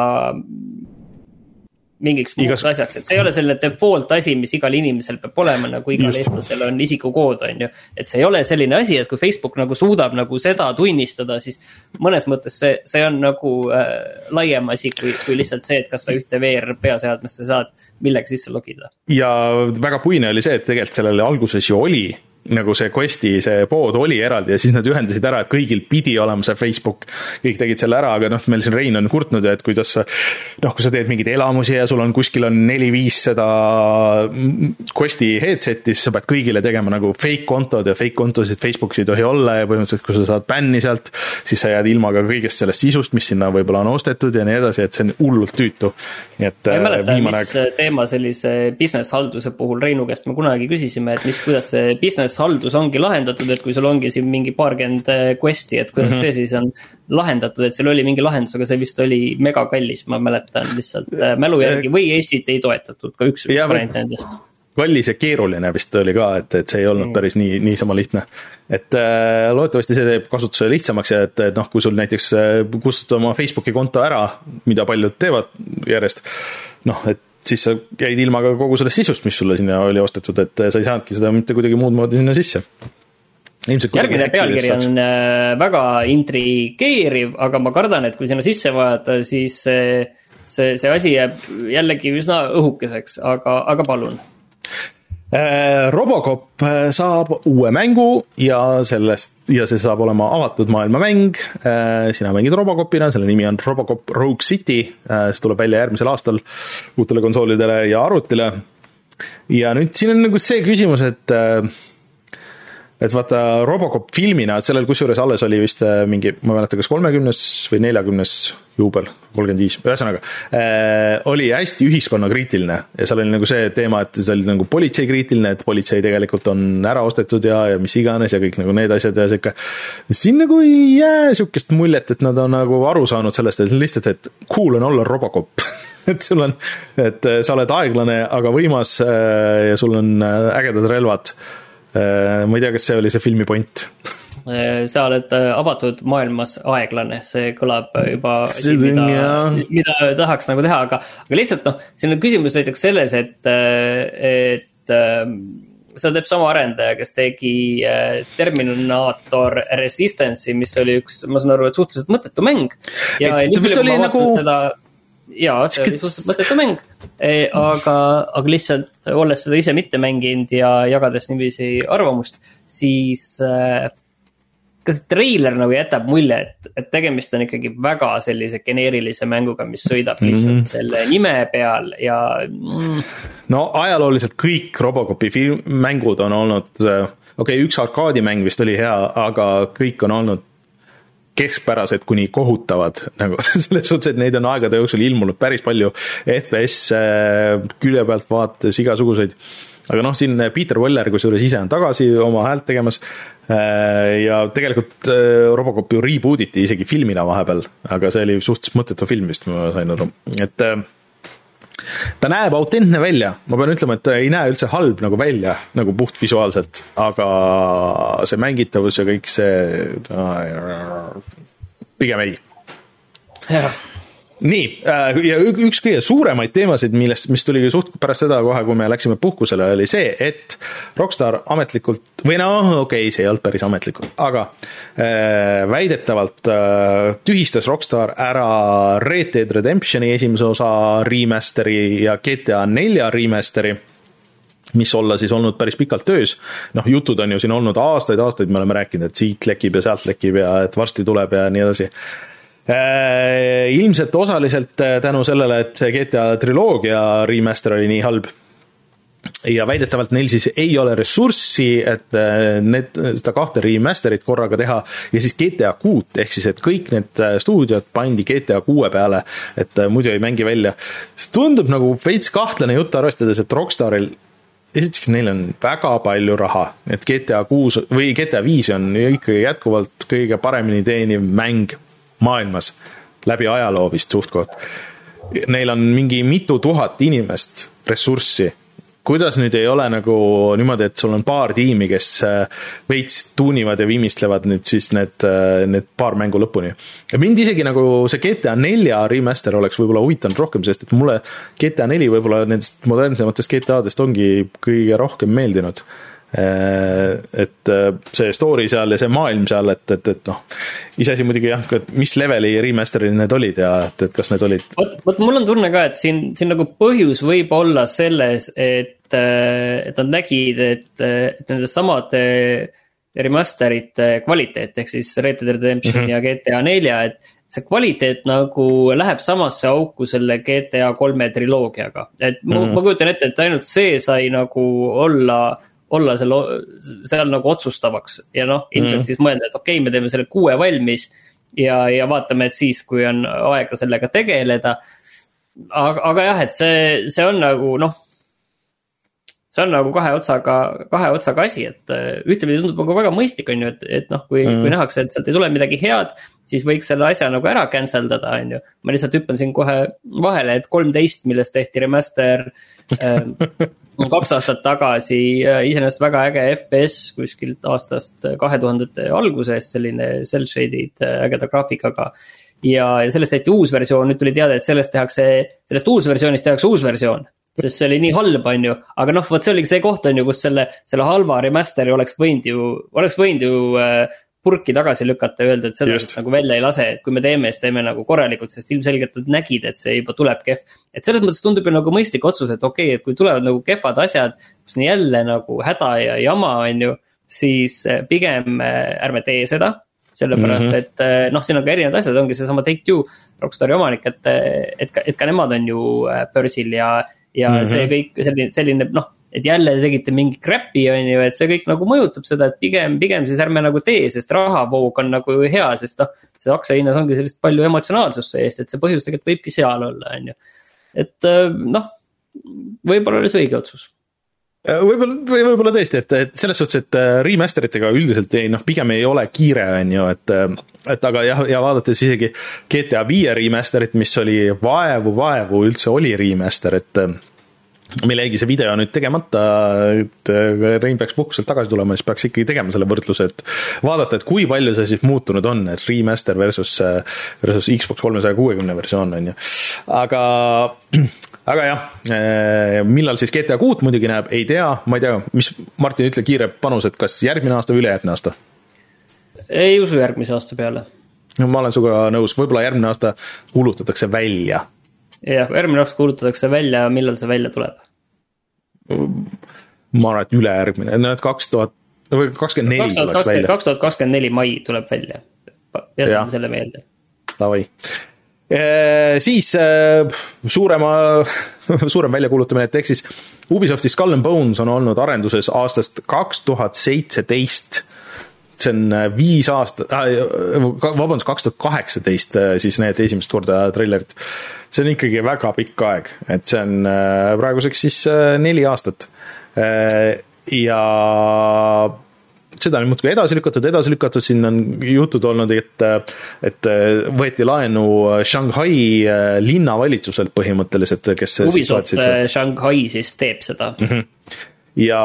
mingiks muuks Igas... asjaks, et see ei ole selline default asi, mis igal inimesel peab olema, nagu igal eestlasel on isikukood, on ju. et see ei ole selline asi, et kui Facebook nagu suudab nagu seda tunnistada, siis mõnes mõttes see, see on nagu äh, laiem asi kui, kui lihtsalt see, et kas sa ühte VR peaseadmesse saad millegagi sisse logida. ja väga puine oli see, et tegelikult sellele alguses ju oli nagu see Questi see pood oli eraldi ja siis nad ühendasid ära, et kõigil pidi olema see Facebook. kõik tegid selle ära, aga noh, meil siin Rein on kurtnud, et kuidas sa noh, kui sa teed mingeid elamusi ja sul on kuskil on neli-viis seda Questi headset'i, siis sa pead kõigile tegema nagu fake kontod ja fake kontosid Facebookis ei tohi olla ja põhimõtteliselt, kui sa saad bänni sealt, siis sa jääd ilma ka kõigest sellest sisust, mis sinna võib-olla on ostetud ja nii edasi, et see on hullult tüütu. nii et. ma ei mäleta, mis aeg... teema sellise business halduse puhul Reinu käest me kunagi küsisime, et mis, kuidas see business haldus ongi lahendatud, et kui sul ongi siin mingi paarkümmend äh, quest'i, et kuidas mm -hmm. see siis on lahendatud, et seal oli mingi lahendus, aga see vist oli megakallis, ma mäletan lihtsalt äh, mälu järgi või Eestit ei toetatud ka üks, üks variant nendest kallis ja keeruline vist oli ka, et, et see ei olnud mm. päris nii, niisama lihtne. et äh, loodetavasti see teeb kasutuse lihtsamaks ja et, et noh, kui sul näiteks kustutada oma Facebooki konto ära, mida paljud teevad järjest, noh, et siis sa jäid ilma ka kogu sellest sisust, mis sulle sinna oli ostetud, et sa ei saanudki seda mitte kuidagi muud moodi sinna sisse. järgmine pealkiri on äh, väga intrigeeriv, aga ma kardan, et kui sinna sisse vaadata, siis see, see, see asi jääb jällegi üsna õhukeseks, aga, aga palun Äh, Robocop äh, saab uue mängu ja sellest, ja see saab olema avatud maailma mäng. Äh, sina mängid Robocopina, selle nimi on Robocop Rogue City, see tuleb välja järgmisel aastal uutele konsoolidele ja arvutile. ja nüüd siin on nagu see küsimus, et et vaata, Robocop filmina, et sellel kusjuures alles oli vist mingi, ma ei mäleta, kas kolmekümnes või neljakümnes juubel, kolmkümmend viis, ühesõnaga äh,, oli hästi ühiskonnakriitiline ja seal oli nagu see teema, et see oli nagu politseikriitiline, et politsei tegelikult on ära ostetud ja, ja mis iganes ja kõik nagu need asjad ja sihuke. siin nagu ei jää sihukest muljet, et nad on nagu aru saanud sellest, et lihtsalt, et cool on olla Robocop et sul on, et sa oled aeglane, aga võimas äh, ja sul on äh, ägedad relvad. Äh, ma ei tea, kas see oli see filmi point. Äh, sa oled äh, avatud maailmas aeglane, see kõlab juba asi, mida, mida tahaks nagu teha, aga, aga lihtsalt noh, siin on küsimus näiteks selles, et, et seda teeb sama arendaja, kes tegi Terminator Resistance'i, mis oli üks, ma saan aru, et suhteliselt mõttetu mäng. ja nii palju, kui ma vaatan nagu... seda jaa, see oli suhteliselt mõttetu mäng, aga, aga lihtsalt olles seda ise mitte mänginud ja jagades niiviisi arvamust, siis äh, kas treiler nagu jätab mulje, et, et tegemist on ikkagi väga sellise geneerilise mänguga, mis sõidab lihtsalt mm -hmm. selle nime peal ja mm.. no ajalooliselt kõik Robocopi film, mängud on olnud, äh, okei okay,, üks arkaadimäng vist oli hea, aga kõik on olnud keskpärased kuni kohutavad, nagu selles suhtes, et neid on aegade jooksul ilmunud päris palju FPS külje pealt vaates igasuguseid. aga noh, siin Peter Weller kusjuures ise on tagasi oma häält tegemas. Äh, ja tegelikult äh, Robocop ju reboot iti isegi filmina vahepeal, aga see oli suhteliselt mõttetu film vist, ma sain aru, et äh, ta näeb autentne välja, ma pean ütlema, et ta ei näe üldse halb nagu välja, nagu puhtvisuaalselt, aga see mängitavus ja kõik see, pigem ei. Nii, äh, ja üks kõige suuremaid teemasid, millest, mis tuli suht pärast seda kohe, kui me läksime puhkusele, oli see, et Rockstar ametlikult või noh, okei okay,, see ei olnud päris ametlikult, aga äh, väidetavalt äh, tühistas Rockstar ära Red Dead Redemptioni esimese osa remaster'i ja GTA nelja remaster'i mis olla siis olnud päris pikalt töös. noh, jutud on ju siin olnud aastaid-aastaid, me oleme rääkinud, et siit lekib ja sealt lekib ja et varsti tuleb ja nii edasi ilmselt osaliselt äh, tänu sellele, et see GTA triloogia remaster oli nii halb. ja väidetavalt neil siis ei ole ressurssi, et äh, need, seda kahte remaster'it korraga teha ja siis GTA kuut, ehk siis, et kõik need stuudiod pandi GTA kuue peale, et muidu ei mängi välja. see tundub nagu veits kahtlane jutt, arvestades, et Rockstaril esiteks neil on väga palju raha, et GTA kuus või GTA viis on ikkagi jätkuvalt kõige paremini teeniv mäng maailmas läbi ajaloo vist suht-koht. Neil on mingi mitu tuhat inimest ressurssi. kuidas nüüd ei ole nagu niimoodi, et sul on paar tiimi, kes äh, veits tuunivad ja viimistlevad nüüd siis need, äh, need paar mängu lõpuni. ja mind isegi nagu see GTA nelja remaster oleks võib-olla huvitanud rohkem, sest et mulle GTA neli võib-olla nendest modernsematest GTA-dest ongi kõige rohkem meeldinud et äh, see story seal ja see maailm seal, et, et, et noh, iseasi muidugi jah, et mis leveli remaster'id need olid ja et, et kas need olid. vot, vot mul on tunne ka, et siin, siin nagu põhjus võib olla selles, et, äh, et nad nägid, et, et nende samade remaster'ite kvaliteet ehk siis Red Dead Redemption mm -hmm. ja GTA nelja, et see kvaliteet nagu läheb samasse auku selle GTA kolme triloogiaga, et mm -hmm. ma kujutan ette, et ainult see sai nagu olla olla seal, seal nagu otsustavaks ja noh, ilmselt mm. siis mõelda, et okei okay,, me teeme selle kuue valmis. ja, ja vaatame, et siis, kui on aega sellega tegeleda. aga, aga jah, et see, see on nagu noh. see on nagu kahe otsaga, kahe otsaga asi, et äh, ühtepidi tundub nagu väga mõistlik, on ju, et, et noh, kui mm., kui nähakse, et sealt ei tule midagi head siis võiks selle asja nagu ära cancel dada, on ju. ma lihtsalt hüppan siin kohe vahele, et kolmteist, millest tehti remaster äh, kaks aastat tagasi, äh, iseenesest väga äge FPS kuskilt aastast kahe tuhandete algusest, selline cel shaded äh, ägeda graafikaga. ja, ja sellest tehti uus versioon, nüüd tuli teade, et sellest tehakse, sellest uusversioonist tehakse uus versioon sest see oli nii halb, on ju, aga noh, vot see oligi see koht, on ju, kus selle, selle halva remaster'i oleks võinud ju, oleks võinud ju äh, purki tagasi lükata ja öelda, et seda Just. nagu välja ei lase, et kui me teeme, siis teeme nagu korralikult, sest ilmselgelt nad nägid, et see juba tuleb kehv. et selles mõttes tundub ju nagu mõistlik otsus, et okei okay,, et kui tulevad nagu kehvad asjad, kus on jälle nagu häda ja jama, on ju, siis eh, pigem eh, ärme tee seda sellepärast mm, -hmm. et eh, noh, siin on ka erinevad asjad, ongi seesama Take-Two, Rockstari omanik, et, et ka, et ka nemad on ju börsil ja, ja mm -hmm. see kõik selline, selline noh et jälle tegite mingi crap'i, on ju, et see kõik nagu mõjutab seda, et pigem, pigem siis ärme nagu tee, sest rahavoog on nagu hea, sest noh. see aktsiahinnas ongi sellist palju emotsionaalsust sees, et see põhjus tegelikult võibki seal olla, on ju. et äh, noh, võib-olla oli see õige otsus äh, võib-olla, või võib-olla tõesti, et, et selles suhtes, et äh, remaster itega üldiselt ei noh, pigem ei ole kiire, on ju, et et aga jah, ja vaadates isegi GTA viie remaster'it, mis oli vaevu, vaevu üldse oli remaster, et meil jäigi see video nüüd tegemata, et Rein peaks puhkuselt tagasi tulema, siis peaks ikkagi tegema selle võrdluse, et vaadata, et kui palju see siis muutunud on, et remaster versus, versus Xbox kolmesaja kuuekümne versioon, on ju. aga, aga jah, millal siis GTA kuut muidugi näeb, ei tea, ma ei tea, mis, Martin, ütle kiire panus, et kas järgmine aasta või ülejärgmine aasta? ei usu järgmise aasta peale. no ma olen sinuga nõus, võib-olla järgmine aasta kuulutatakse välja jah, järgmine aasta kuulutatakse välja, millal see välja tuleb? ma arvan, et ülejärgmine, no et kaks tuhat või kakskümmend neli tuleks välja, kaks tuhat kakskümmend neli mai tuleb välja. Jätame selle meelde. davai. siis äh, suurema, suurem väljakuulutamine, et ehk siis Ubisofti Skull and Bones on olnud arenduses aastast kaks tuhat seitseteist see on äh, viis aastat äh,, vabandust, kaks tuhat kaheksateist siis need esimest korda treilerid. see on ikkagi väga pikk aeg, et see on äh, praeguseks siis äh, neli aastat. ja seda on muudkui edasi lükatud, edasi lükatud, siin on jutud olnud, et, et võeti laenu Shanghai äh, linnavalitsuselt põhimõtteliselt, kes Ubisoft äh, Shanghai siis teeb seda mm. -hmm ja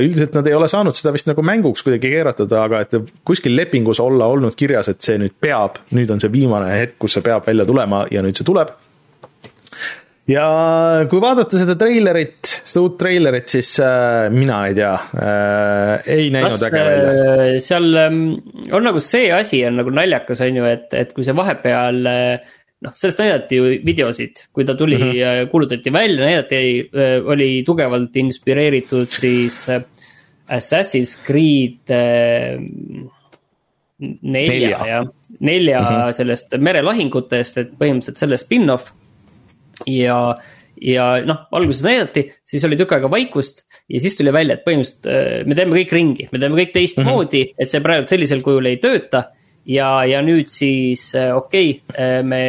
üldiselt nad ei ole saanud seda vist nagu mänguks kuidagi keeratada, aga et kuskil lepingus olla olnud kirjas, et see nüüd peab, nüüd on see viimane hetk, kus see peab välja tulema ja nüüd see tuleb. ja kui vaadata seda treilerit, seda uut treilerit, siis äh, mina ei tea äh,, ei näinud kas äge välja. äh, seal ähm, on nagu see asi on nagu naljakas, on ju, et, et kui see vahepeal äh, noh, sellest näidati ju videosid, kui ta tuli mm. -hmm. kuulutati välja, näidati, oli tugevalt inspireeritud siis äh, Assassin's Creed äh, nelja, jah, nelja mm -hmm. sellest merelahingutest, et põhimõtteliselt selle spin-off ja, ja noh, alguses näidati, siis oli tükk aega vaikust ja siis tuli välja, et põhimõtteliselt äh, me teeme kõik ringi, me teeme kõik teistmoodi mm, -hmm. et see praegu sellisel kujul ei tööta. ja, ja nüüd siis äh, okei okay,, me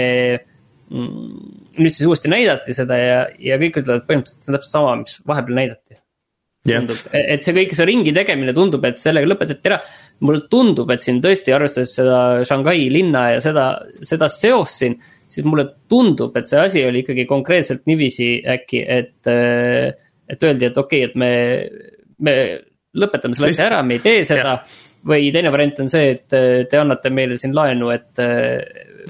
mm,, nüüd siis uuesti näidati seda ja, ja kõik ütlevad, et põhimõtteliselt see on täpselt sama, mis vahepeal näidati jah, tundub, et see kõik, see ringi tegemine tundub, et sellega lõpetati ära. mulle tundub, et siin tõesti arvestades seda Shanghai linna ja seda, seda seost siin, siis mulle tundub, et see asi oli ikkagi konkreetselt niiviisi äkki, et, et öeldi, et okei okay,, et me, me lõpetame selle asja ära, me ei tee seda. Või teine variant on see, et te annate meile siin laenu, et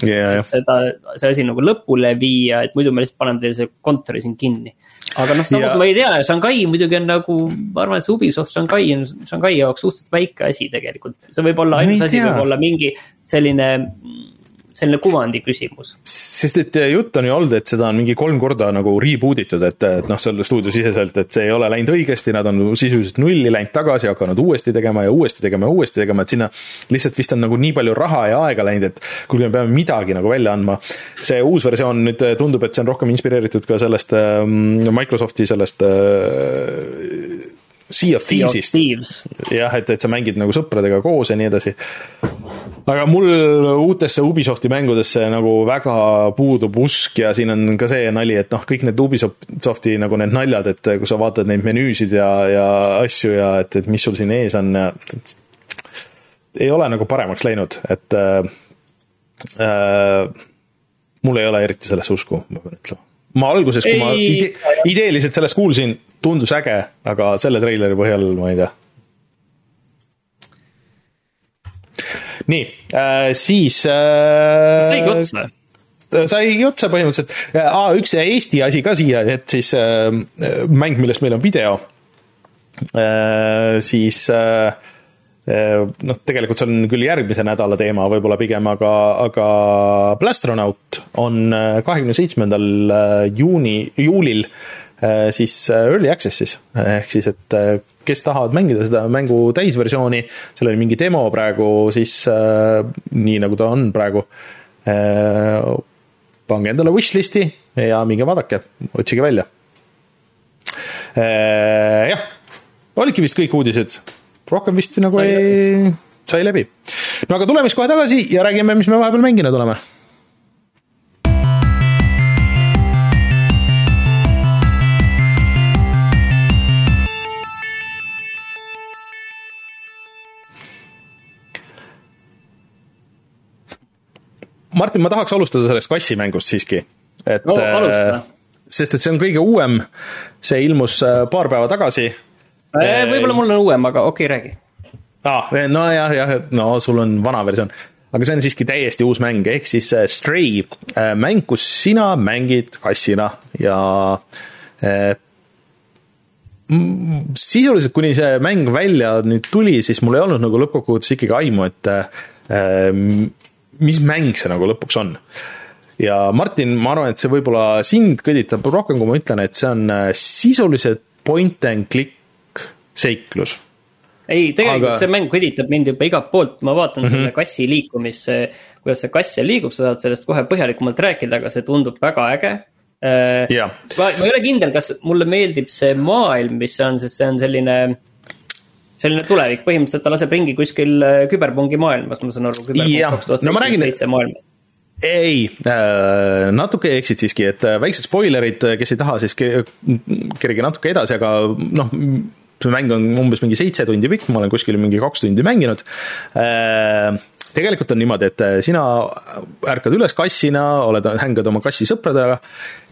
ja, ja, seda, see asi nagu lõpule viia, et muidu me lihtsalt paneme teile selle kontori siin kinni. aga noh, samas Ja- ma ei tea, Shanghai muidugi on nagu, ma arvan, et see Ubisoft Shanghai on Shanghai jaoks suhteliselt väike asi tegelikult. see võib olla ainus asi, tea. võib olla mingi selline, selline kuvandi küsimus. sest et jutt on ju olnud, et seda on mingi kolm korda nagu reboot itud, et, et noh, seal stuudiosiseselt, et see ei ole läinud õigesti, nad on sisuliselt nulli läinud tagasi, hakanud uuesti tegema ja uuesti tegema ja uuesti tegema, et sinna lihtsalt vist on nagu nii palju raha ja aega läinud, et kuulge, me peame midagi nagu välja andma. see uus versioon nüüd tundub, et see on rohkem inspireeritud ka sellest ähm, Microsofti sellest äh, Sea of Thieves'ist Thieves, jah, et, et sa mängid nagu sõpradega koos ja nii edasi. aga mul uutesse Ubisofti mängudesse nagu väga puudub usk ja siin on ka see nali, et noh, kõik need Ubisofti nagu need naljad, et kui sa vaatad neid menüüsid ja, ja asju ja et, et mis sul siin ees on ja et, ei ole nagu paremaks läinud, et äh, äh, mul ei ole eriti sellesse usku, ma pean ütlema. ma alguses, kui ma ide ideeliselt sellest kuulsin, tundus äge, aga selle treileri põhjal ma ei tea. nii äh,, siis äh,. saigi otsa. saigi otsa põhimõtteliselt ah,. üks Eesti asi ka siia, et siis äh, mäng, millest meil on video äh,, siis äh, äh, noh, tegelikult see on küll järgmise nädala teema võib-olla pigem, aga, aga Plastronaut on kahekümne seitsmendal juuni, juulil äh, siis äh, early access'is, ehk siis, et äh, kes tahavad mängida seda mängu täisversiooni, seal oli mingi demo praegu, siis äh, nii nagu ta on praegu äh, pange endale wishlist'i ja minge vaadake, otsige välja. jah, olidki vist kõik uudised, rohkem vist nagu Sai ei, sai läbi. no aga tuleme siis kohe tagasi ja räägime, mis me vahepeal mänginud oleme. Martin, ma tahaks alustada sellest kassimängust siiski, et No, alusta. äh, sest et see on kõige uuem, see ilmus äh, paar päeva tagasi. võib-olla mul on uuem, aga okei okay,, räägi. ah,. nojah, jah, no sul on vana versioon, aga see on siiski täiesti uus mäng, ehk siis äh, Stray, mäng, kus sina mängid kassina ja äh, mm, sisuliselt, kuni see mäng välja nüüd tuli, siis mul ei olnud nagu lõppkokkuvõttes ikkagi aimu, et äh, mis mäng see nagu lõpuks on. ja Martin, ma arvan, et see võib-olla sind kõditab rohkem, kui ma ütlen, et see on äh, sisuliselt point and click seiklus. ei, tegelikult Aga... see mäng kõditab mind juba igalt poolt, ma vaatan mm -hmm. selle kassi liikumist, kuidas see kass seal liigub, sa saad sellest kohe põhjalikumalt rääkida, aga see tundub väga äge yeah.. ma, ma ei ole kindel, kas mulle meeldib see maailm, mis see on, sest see on selline selline tulevik, põhimõtteliselt ta laseb ringi kuskil küberpungi maailmas, ma saan aru, küberpunk kaks tuhat seitse maailmas. Ei äh,, natuke eksid siiski, et äh, väiksed spoilerid, äh, kes ei taha, siis kerige natuke edasi, aga noh, see mäng on umbes mingi seitse tundi pikk, ma olen kuskil mingi kaks tundi mänginud. Äh, tegelikult on niimoodi, et äh, sina ärkad üles kassina, oled, hängad oma kassi sõpradega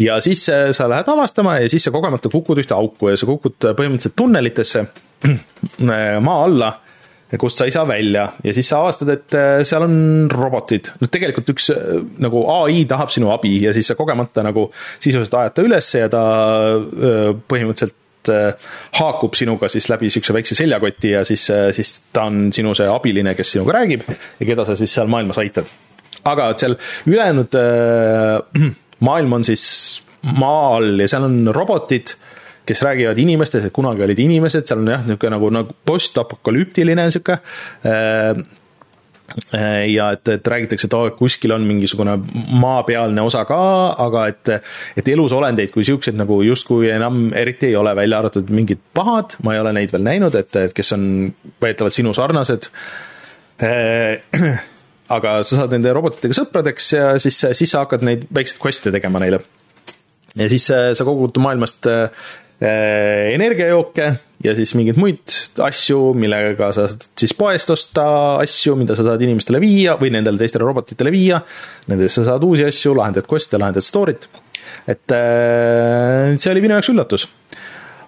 ja siis sa lähed avastama ja siis sa kogemata kukud ühte auku ja sa kukud põhimõtteliselt tunnelitesse maa alla kust sa ei saa välja ja siis sa avastad, et äh, seal on robotid. no tegelikult üks äh, nagu ai tahab sinu abi ja siis sa kogemata nagu sisuliselt ajad ta ülesse ja ta äh, põhimõtteliselt haakub sinuga siis läbi niisuguse väikse seljakoti ja siis, siis ta on sinu see abiline, kes sinuga räägib ja keda sa siis seal maailmas aitad. aga et seal ülejäänud maailm on siis maa all ja seal on robotid kes räägivad inimestest, et kunagi olid inimesed, seal on jah, niisugune nagu, nagu postapokalüptiline niisugune äh, ja et, et räägitakse, et oh, kuskil on mingisugune maapealne osa ka, aga et, et elusolendeid kui siukseid nagu justkui enam eriti ei ole, välja arvatud mingid pahad, ma ei ole neid veel näinud, et, et kes on väidetavalt sinu sarnased. Äh, aga sa saad nende robotitega sõpradeks ja siis, siis sa hakkad neid väikseid quest'e tegema neile. ja siis äh, sa kogud maailmast Äh, energiajooke ja siis mingeid muid asju, millega sa saad siis poest osta asju, mida sa saad inimestele viia või nendele teistele robotitele viia. Nendest sa saad uusi asju, lahendad quest'e, lahendad story't. et äh, see oli minu jaoks üllatus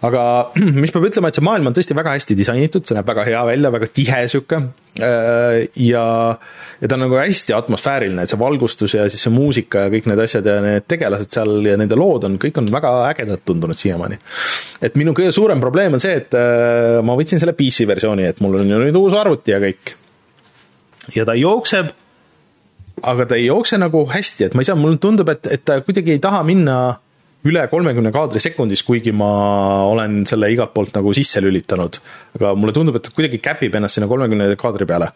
aga mis peab ütlema, et see maailm on tõesti väga hästi disainitud, see näeb väga hea välja, väga tihe sihuke. Äh, ja, ja ta on nagu hästi atmosfääriline, et see valgustus ja siis see muusika ja kõik need asjad ja need tegelased seal ja nende lood on, kõik on väga ägedad tundunud siiamaani. et minu kõige suurem probleem on see, et äh, ma võtsin selle PC versiooni, et mul on ju nüüd uus arvuti ja kõik. ja ta jookseb, aga ta ei jookse nagu hästi, et ma ei saa, mulle tundub, et, et ta kuidagi ei taha minna üle kolmekümne kaadri sekundis, kuigi ma olen selle igalt poolt nagu sisse lülitanud. aga mulle tundub, et kuidagi käpib ennast sinna kolmekümne kaadri peale,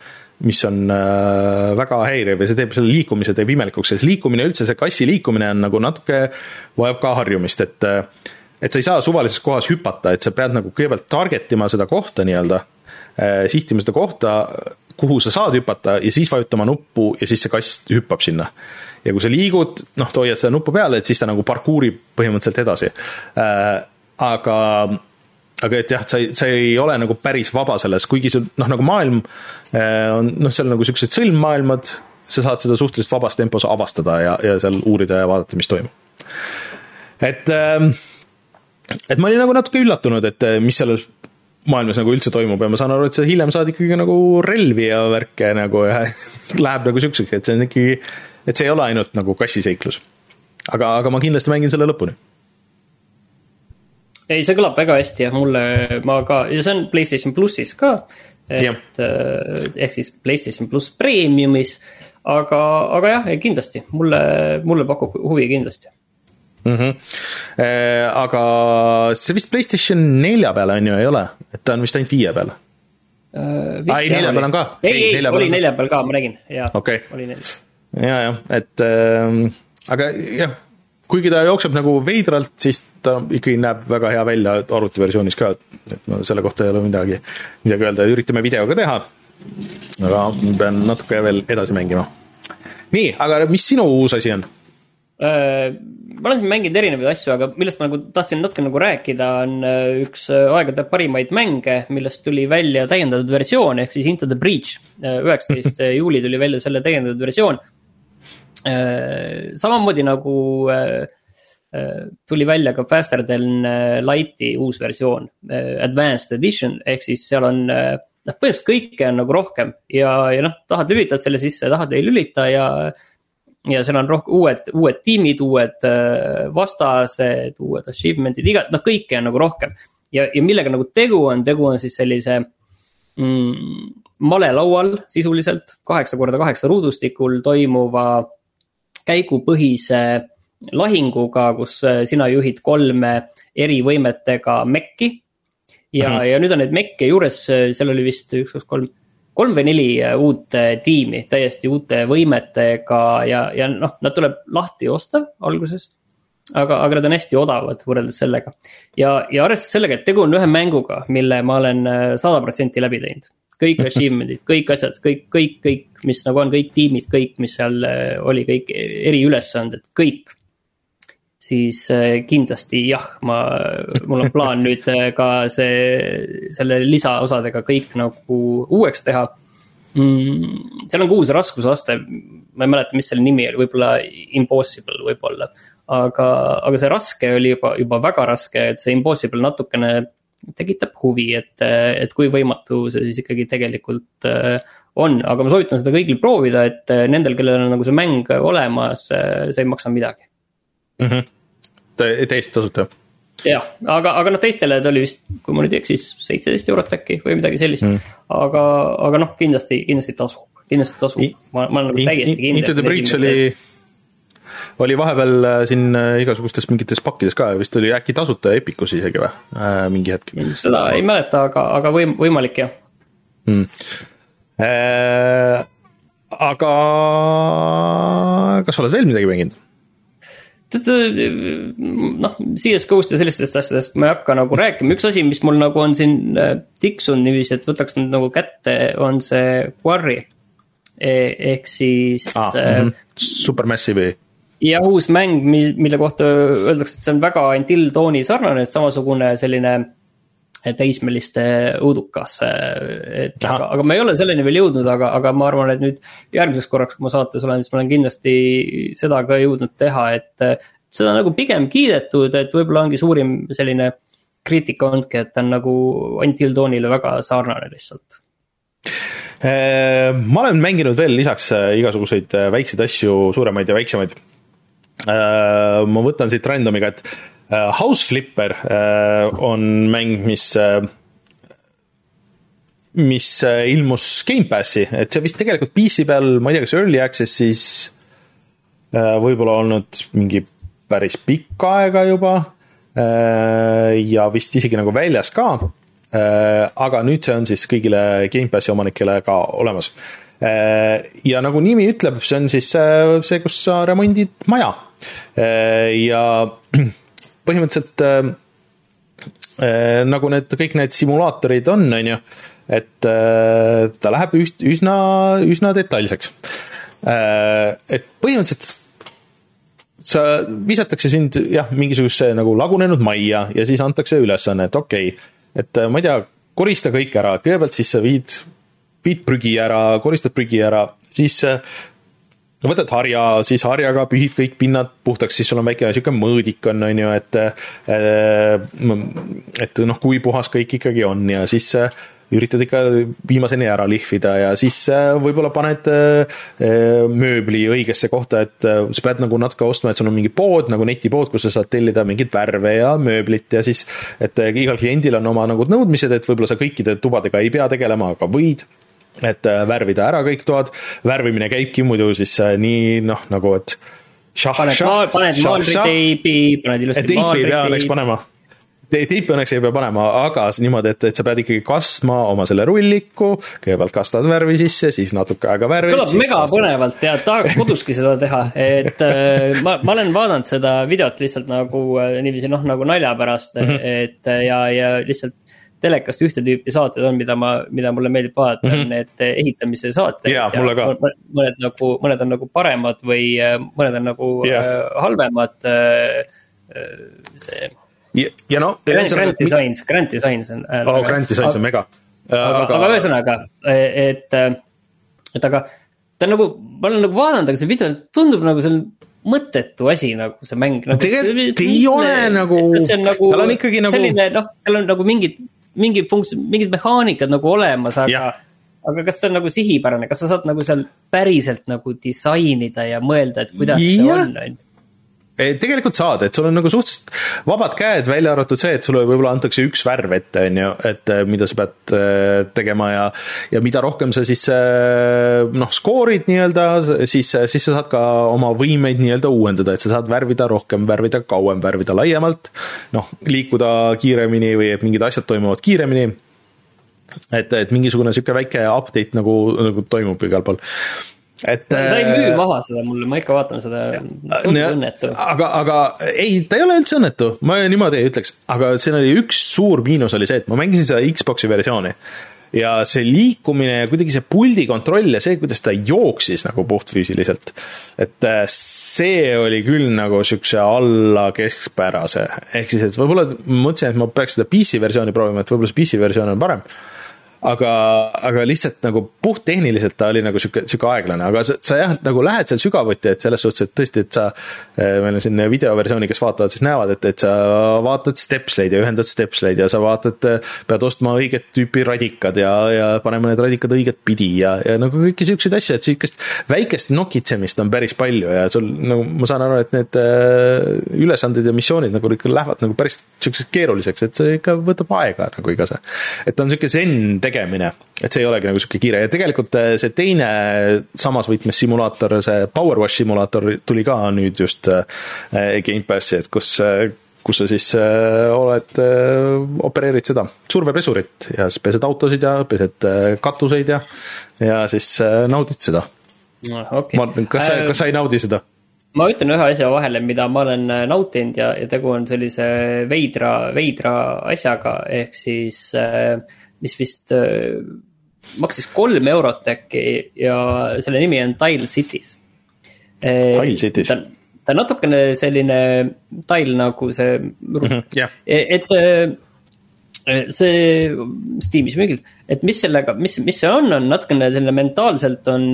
mis on äh, väga häiriv ja see teeb selle liikumise teeb imelikuks, sest liikumine üldse, see kassi liikumine on nagu natuke, vajab ka harjumist, et äh, et sa ei saa suvalises kohas hüpata, et sa pead nagu kõigepealt target ima seda kohta nii-öelda, äh, sihtima seda kohta, kuhu sa saad hüpata ja siis vajutama nuppu ja siis see kass hüppab sinna ja kui sa liigud, noh, hoiad seda nuppu peal, et siis ta nagu parkuurib põhimõtteliselt edasi äh,. aga, aga et jah, sa ei, sa ei ole nagu päris vaba selles, kuigi sul noh, nagu maailm äh, on noh, seal nagu siuksed sõlmmaailmad, sa saad seda suhteliselt vabas tempos avastada ja, ja seal uurida ja vaadata, mis toimub. et äh, et ma olin nagu natuke üllatunud, et äh, mis selles maailmas nagu üldse toimub ja ma saan aru, et sa hiljem saad ikkagi nagu relvi ja värke nagu ja läheb nagu siukseks, et see on ikkagi et see ei ole ainult nagu kassiseiklus. aga, aga ma kindlasti mängin selle lõpuni. ei, see kõlab väga hästi ja mulle, ma ka, ja see on Playstation plussis ka. et ja. Äh, ehk siis Playstation pluss premiumis, aga, aga jah, kindlasti mulle, mulle pakub huvi kindlasti mm. -hmm. aga see vist Playstation nelja peal on ju, ei ole, et ta on vist ainult viie peal uh,. ei, nelja peal on ka. ei, ei, oli nelja peal ka, ma nägin, jaa okay., oli nelja ja, jah, et äh, aga jah, kuigi ta jookseb nagu veidralt, siis ta ikkagi näeb väga hea välja arvutiversioonis ka, et no selle kohta ei ole midagi, midagi öelda, üritame videoga teha. aga ma pean natuke veel edasi mängima. nii, aga mis sinu uus asi on? Äh, ma olen siin mänginud erinevaid asju, aga millest ma nagu tahtsin natuke nagu rääkida, on äh, üks äh, aegade parimaid mänge, millest tuli välja täiendatud versioon ehk siis Into the Breach. üheksateist juuli tuli välja selle täiendatud versioon samamoodi nagu äh, äh, tuli välja ka Faster than Light'i uus versioon, advanced edition, ehk siis seal on noh, põhimõtteliselt kõike on nagu rohkem ja, ja noh, tahad lülitad selle sisse, tahad ei lülita ja. ja seal on rohkem uued, uued tiimid, uued vastased, uued achievement'id, iga, noh, kõike on nagu rohkem. ja, ja millega nagu tegu on, tegu on siis sellise mm, malelaual sisuliselt kaheksa korda kaheksa ruudustikul toimuva käigupõhise lahinguga, kus sina juhid kolme eri võimetega mekki. ja mm, -hmm. ja nüüd on neid mekke juures, seal oli vist üks, kaks, kolm, kolm või neli uut tiimi täiesti uute võimetega ja, ja noh, nad tuleb lahti osta alguses aga, aga nad on hästi odavad võrreldes sellega. ja, ja arvestades sellega, et tegu on ühe mänguga, mille ma olen sada protsenti läbi teinud kõik achievement'id, kõik asjad, kõik, kõik, kõik, mis nagu on, kõik tiimid, kõik, mis seal äh, oli, kõik eriülesanded, kõik. siis äh, kindlasti jah, ma, mul on plaan nüüd äh, ka see, selle lisaosadega kõik nagu uueks teha mm,. seal on kuus raskusaste, ma ei mäleta, mis selle nimi oli, võib-olla impossible võib-olla. aga, aga see raske oli juba, juba väga raske, et see impossible natukene tekitab huvi, et, et kui võimatu see siis ikkagi tegelikult äh, on, aga ma soovitan seda kõigil proovida, et äh, nendel, kellel on nagu see mäng olemas, äh, see ei maksa midagi mm. -hmm. täiesti tasuta? jah, aga, aga noh, teistele ta oli vist, kui ma nüüd ei eksi, siis seitseteist eurot äkki või midagi sellist mm. -hmm. aga, aga noh, kindlasti, kindlasti tasub, kindlasti tasub, ma, ma olen nagu täiesti kindel. Into the Breach oli oli vahepeal äh, siin äh, igasugustes mingites pakkides ka, vist oli äkki tasuta Epicus isegi või, äh, mingi hetk? seda ei mäleta, aga, aga võim-, võimalik jah hmm.. Äh, aga kas sa oled veel midagi mänginud? noh, CS GO-st ja sellistest asjadest ma ei hakka nagu rääkima, üks asi, mis mul nagu on siin tiksunud niiviisi, et võtaks nüüd nagu kätte, on see Quarry. E-, ehk siis ah,. Mm -hmm. Supermassive'i jah, uus mäng, mille kohta öeldakse, et see on väga Until Dawni sarnane, et samasugune selline teismeliste õudukas, et Aha. aga, aga ma ei ole selleni veel jõudnud, aga, aga ma arvan, et nüüd järgmiseks korraks, kui ma saates olen, siis ma olen kindlasti seda ka jõudnud teha, et seda nagu pigem kiidetud, et võib-olla ongi suurim selline kriitika olnudki, et ta on nagu Until Dawnile väga sarnane lihtsalt ma olen mänginud veel lisaks igasuguseid väikseid asju, suuremaid ja väiksemaid ma võtan siit random'iga, et äh, House Flipper äh, on mäng, mis mis ilmus Gamepassi, et see vist tegelikult PC peal, ma ei tea, kas Early Access'is võib-olla olnud mingi päris pikka aega juba ja vist isegi nagu väljas ka. aga nüüd see on siis kõigile Gamepassi omanikele ka olemas. ja nagu nimi ütleb, see on siis see, kus sa remondid maja Äh, ja põhimõtteliselt äh, äh, nagu need, kõik need simulaatorid on, on ju, et ta läheb üst, üsna, üsna detailseks. et põhimõtteliselt sa, visatakse sind jah, mingisugusesse nagu lagunenud majja ja siis antakse ülesanne, et okei okay,, et ma ei tea, korista kõik ära, et kõigepealt siis sa viid, viid prügi ära, koristad prügi ära, siis võtad harja, siis harjaga pühid kõik pinnad puhtaks, siis sul on väike sihuke mõõdik on, on ju, et äh, et noh, kui puhas kõik ikkagi on ja siis äh, üritad ikka viimaseni ära lihvida ja siis äh, võib-olla paned mööbli õigesse kohta, et sa pead nagu natuke ostma, et sul on mingi pood nagu netipood, kus sa saad tellida mingeid värve ja mööblit ja siis, et igal kliendil on oma nagu nõudmised, et võib-olla sa kõikide tubadega ei pea tegelema, aga võid et äh, värvida ära kõik toad, värvimine käibki muidu siis äh, nii noh, nagu et paned, paned maalriteibi, paned ilusti maalriteibi. teipi õnneks ei pea panema, aga niimoodi, et, et sa pead ikkagi kastma oma selle rulliku, kõigepealt kastad värvi sisse, siis natuke aega värvi. kõlab mega põnevalt, tead, tahaks koduski seda teha, et äh, ma, ma olen vaadanud seda videot lihtsalt nagu niiviisi noh, nagu nalja pärast mm, -hmm. et ja, ja lihtsalt telekast ühte tüüpi saated on, mida ma, mida mulle meeldib vaadata mm, -hmm. need ehitamise saated. ka. mõned nagu, mõned on nagu paremad või äh, mõned on nagu yeah. äh, halvemad äh, äh,, see. ja, ja no. Grand Designs, Grand Designs on äh,. oh, Grand Designs on mega. aga, aga, aga ühesõnaga, et, et aga ta on nagu, ma olen nagu vaadanud, aga see video tundub nagu see on mõttetu asi nagu see mäng nagu,. tegelikult ei ole nagu, nagu, tal on ikkagi nagu. selline noh, tal on nagu mingid mingi funktsioon, mingid mehaanikad nagu olemas, aga, aga kas see on nagu sihipärane, kas sa saad nagu seal päriselt nagu disainida ja mõelda, et kuidas ja. see on, on ju? Tegelikult saad, et sul on nagu suhteliselt vabad käed, välja arvatud see, et sulle võib-olla antakse üks värv ette, on ju, et äh, mida sa pead äh, tegema ja ja mida rohkem sa siis noh, skoorid nii-öelda, siis, siis sa saad ka oma võimeid nii-öelda uuendada, et sa saad värvida rohkem, värvida kauem, värvida laiemalt, noh, liikuda kiiremini või et mingid asjad toimuvad kiiremini. Et, et mingisugune sihuke väike update nagu, nagu toimub igal pool et. ta ei müü äh, maha seda mulle, ma ikka vaatan seda, tundub õnnetu. aga, aga ei, ta ei ole üldse õnnetu, ma niimoodi ei ütleks, aga siin oli üks suur miinus oli see, et ma mängisin seda Xbox'i versiooni ja see liikumine ja kuidagi see puldi kontroll ja see, kuidas ta jooksis nagu puhtfüüsiliselt. et äh, see oli küll nagu siukse alla keskpärase, ehk siis, et võib-olla mõtlesin, et ma peaks seda PC versiooni proovima, et võib-olla see PC versioon on parem aga, aga lihtsalt nagu puhttehniliselt ta oli nagu sihuke, sihuke aeglane, aga sa, sa jah, nagu lähed seal sügavuti, et selles suhtes, et tõesti, et sa, eh, meil on siin videoversiooni, kes vaatavad, siis näevad, et, et sa vaatad stepsleid ja ühendad stepsleid ja sa vaatad, eh, pead ostma õiget tüüpi radikad ja, ja panema need radikad õiget pidi ja, ja nagu kõiki siukseid asju, et sihukest väikest nokitsemist on päris palju ja sul nagu ma saan aru, et need eh, ülesanded ja missioonid nagu ikka lähevad nagu päris siukseks keeruliseks, et see ikka võtab aega nagu iga see. et ta on sihuke zen tegemine, et see ei olegi nagu sihuke kiire ja tegelikult äh, see teine samas võtmes simulaator, see Powerwash simulaator tuli ka nüüd just äh, Gamepassi, et kus äh, kus sa siis oled opereerid seda survepesurit ja siis pesed autosid ja pesed katuseid ja, ja siis naudid seda no,. Okay. kas sa, kas sa ei naudi seda? ma ütlen ühe asja vahele, mida ma olen nautinud ja, ja tegu on sellise veidra, veidra asjaga, ehk siis äh, mis vist äh, maksis kolm eurot äkki ja selle nimi on Tile Cities. Äh, Tile Cities. ta, ta on natukene selline tile nagu see mm, -hmm, yeah. et äh, see Steamis müügil, et mis sellega, mis, mis see on, on natukene selline mentaalselt on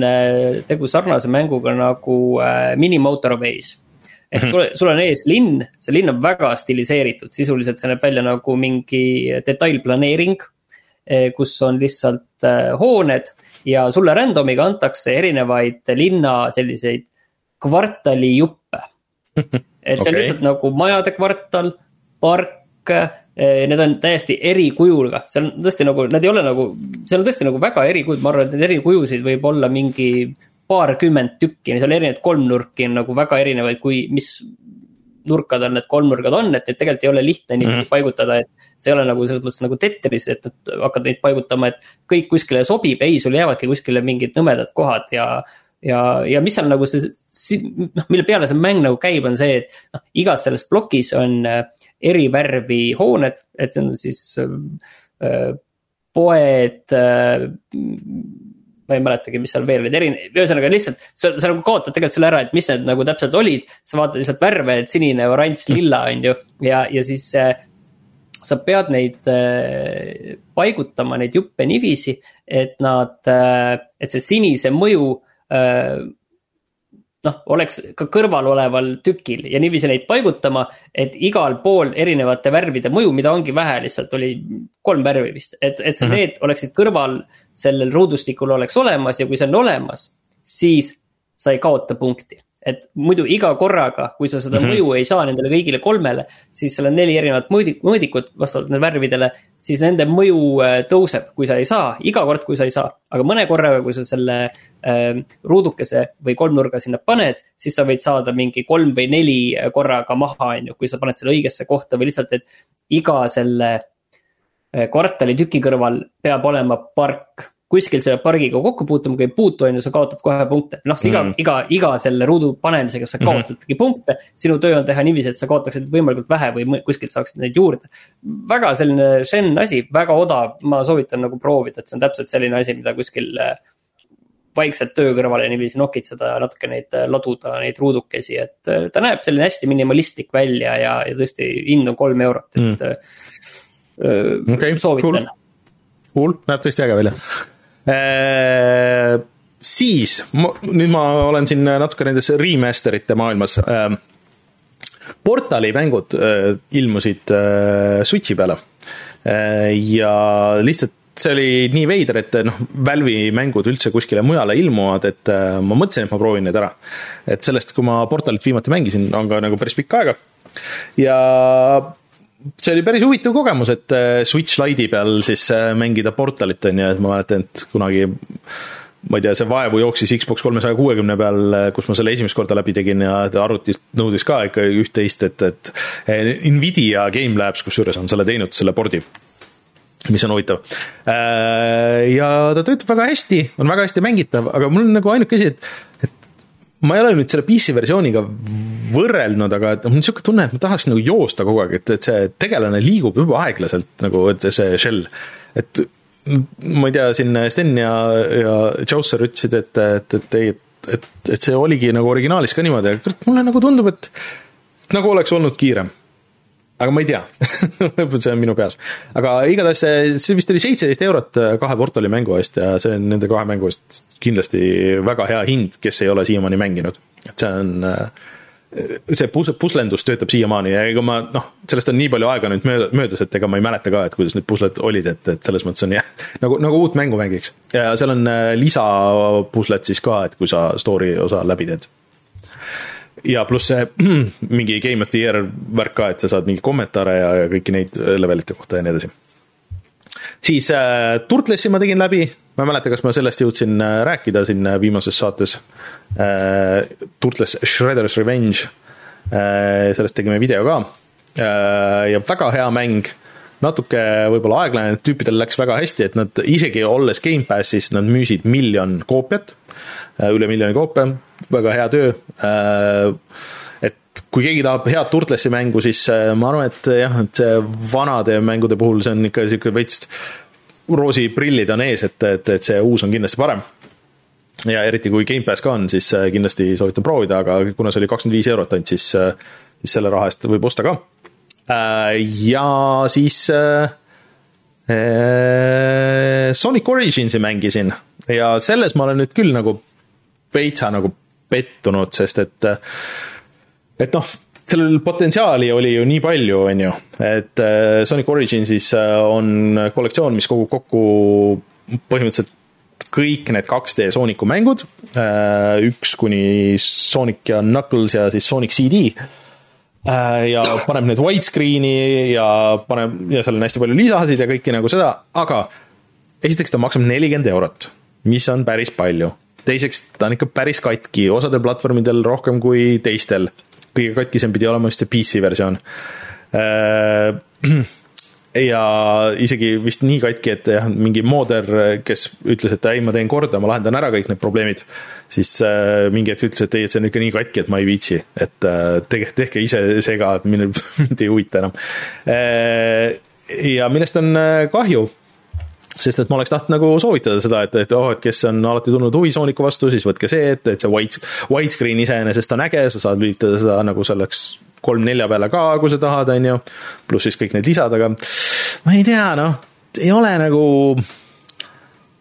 tegu sarnase mänguga nagu Mini Motorways ehk mm -hmm. sul, sul on ees linn, see linn on väga stiliseeritud, sisuliselt see näeb välja nagu mingi detailplaneering Eh, kus on lihtsalt eh, hooned ja sulle random'iga antakse erinevaid linna selliseid kvartalijuppe. et see on okay. lihtsalt nagu majade kvartal, park, eh, need on täiesti eri kujuga, seal on tõesti nagu, nad ei ole nagu, seal on tõesti nagu väga eri kujud, ma arvan, et neid eri kujusid võib olla mingi paarkümmend tükki, seal erinevaid kolmnurki on nagu väga erinevaid, kui, mis nurkadel need kolmnurgad on, et neid tegelikult ei ole lihtne niimoodi mm -hmm. paigutada, et. see ei ole nagu selles mõttes nagu Tetris, et hakkad neid paigutama, et kõik kuskile sobib, ei, sul jäävadki kuskile mingid nõmedad kohad ja. ja, ja mis seal nagu see, noh, mille peale see mäng nagu käib, on see, et noh, igas selles plokis on äh, eri värvi hooned, et see on siis äh, poed äh, ma ei mäletagi, mis seal veel olid, erinev, ühesõnaga lihtsalt sa, sa nagu kaotad tegelikult selle ära, et mis need nagu täpselt olid. sa vaatad lihtsalt värve, et sinine, oranž, lilla on ju ja, ja siis äh, sa pead neid äh, paigutama, neid juppe niiviisi, et nad äh,, et see sinise mõju äh, noh, oleks ka kõrval oleval tükil ja niiviisi neid paigutama, et igal pool erinevate värvide mõju, mida ongi vähe, lihtsalt oli kolm värvi vist, et, et -hmm. need oleksid kõrval sellel ruudustikul oleks olemas ja kui see on olemas, siis sa ei kaota punkti et muidu iga korraga, kui sa seda mm -hmm. mõju ei saa nendele kõigile kolmele, siis seal on neli erinevat mõõdik, mõõdikut vastavalt nendele värvidele. siis nende mõju äh, tõuseb, kui sa ei saa, iga kord, kui sa ei saa, aga mõne korraga, kui sa selle äh, ruudukese või kolmnurga sinna paned, siis sa võid saada mingi kolm või neli korraga maha, on ju, kui sa paned selle õigesse kohta või lihtsalt, et iga selle äh, kvartali tüki kõrval peab olema park kuskil selle pargiga kokku puutuma, kui ei puutu, on ju, sa kaotad kohe punkte. noh, iga mm., iga, iga selle ruudu panemisega sa mhm. kaotadki mm -hmm. punkte. sinu töö on teha niiviisi, et sa kaotaksid võimalikult vähe või kuskilt saaksid neid juurde. väga selline šenn asi, väga odav, ma soovitan nagu proovida, et see on täpselt selline asi, mida kuskil äh, vaikselt töö kõrvale niiviisi nokitseda ja natuke neid äh, laduda, neid ruudukesi, et äh, ta näeb selline hästi minimalistlik välja ja, ja tõesti hind on kolm eurot, et mm.. Okay, soovitan cool cool, näeb tõesti äge välja. Äh, siis, nüüd ma olen siin natuke nendes remasterite maailmas. Äh, portali mängud äh, ilmusid Switchi peale ja lihtsalt see oli nii veider, et noh, Valve'i mängud üldse kuskile mujale ilmuvad, et ma mõtlesin, et ma proovin need ära. et sellest, kui ma Portalit viimati mängisin, on ka nagu päris pikka aega. ja see oli päris huvitav kogemus, et äh, Switch Lite'i peal siis äh, mängida Portalit, on ju, et ma mäletan, et kunagi ma ei tea, see vaevu jooksis Xbox kolmesaja kuuekümne peal, kus ma selle esimest korda läbi tegin ja arvutist nõudis ka ikka üht-teist, et, et Nvidia Gamelabs kusjuures on selle teinud, selle pordi mis on huvitav. Äh, ja ta töötab väga hästi, on väga hästi mängitav, aga mul on nagu ainuke asi, et, et ma ei ole nüüd selle PC versiooniga võrrelnud, aga et mul on niisugune tunne, et ma tahaks nagu joosta kogu aeg, et, et see tegelane liigub jube aeglaselt nagu, et see shell, et ma ei tea, siin Sten ja, ja Chaucer ütlesid, et, et, et ei, et, et, et see oligi nagu originaalis ka niimoodi, aga mulle nagu tundub, et nagu oleks olnud kiirem aga ma ei tea võib-olla see on minu peas. aga igatahes see, see vist oli seitseteist eurot äh, kahe portaali mängu eest ja see on nende kahe mängu eest kindlasti väga hea hind, kes ei ole siiamaani mänginud. et see on, äh, see pus-, puslendus töötab siiamaani ja ega ma noh, sellest on nii palju aega nüüd mööda, möödas, et ega ma ei mäleta ka, et kuidas need pusled olid, et, et selles mõttes on jah, nagu, nagu uut mängu mängiks. ja seal on äh, lisapusled siis ka, et kui sa story osa läbi teed ja pluss see mingi Game of the Year värk ka, et sa saad mingeid kommentaare ja, ja kõiki neid levelite kohta ja nii edasi. siis äh, Turtlessi ma tegin läbi, ma ei mäleta, kas ma sellest jõudsin äh, rääkida siin äh, viimases saates äh,. Turtles Shredder's Revenge äh,, sellest tegime video ka äh, ja väga hea mäng natuke võib-olla aeglane, tüüpidel läks väga hästi, et nad isegi olles Gamepassis, nad müüsid miljon koopiat, äh, üle miljoni koopia, väga hea töö. Äh, et kui keegi tahab head Turtlesi mängu, siis äh, ma arvan, et jah, et see vanade mängude puhul see on ikka sihuke veits roosiprillid on ees, et, et, et see uus on kindlasti parem ja eriti kui Gamepass ka on, siis kindlasti soovitan proovida, aga kuna see oli kakskümmend viis eurot ainult, siis, siis selle raha eest võib osta ka ja siis äh, äh, Sonic Originsi mängisin. Ja selles ma olen nüüd küll nagu veitsa nagu pettunud, sest et et noh, sellel potentsiaali oli ju nii palju, on ju, et Sonic Originsis on kollektsioon, mis kogub kokku põhimõtteliselt kõik need 2D Sooniku mängud, üks kuni Sonic ja Knuckles ja siis Sonic CD Äh, ja paneb need widescreen'i ja paneb ja seal on hästi palju lisasid ja kõike nagu seda, aga esiteks ta maksab nelikümmend eurot, mis on päris palju. teiseks, ta on ikka päris katki, osadel platvormidel rohkem kui teistel. kõige katkisem pidi olema vist see PC versioon äh, ja isegi vist nii katki, et jah, mingi mooder, kes ütles, et ei, ma teen korda, ma lahendan ära kõik need probleemid, siis äh, mingi hetk ütles, et ei, et see on ikka nii katki, et ma ei viitsi, et äh, tehke, tehke ise see ka, et mind, ei huvita enam äh,. ja millest on äh, kahju sest et ma oleks tahtnud nagu soovitada seda, et, et oh, et kes on alati tundnud huvi Sooniku vastu, siis võtke see, et, et see white, widescreen iseenesest on äge, sa saad lülitada seda nagu selleks kolm-nelja peale ka, kui sa tahad, on ju, pluss siis kõik need lisad, aga ma ei tea, noh, ei ole nagu,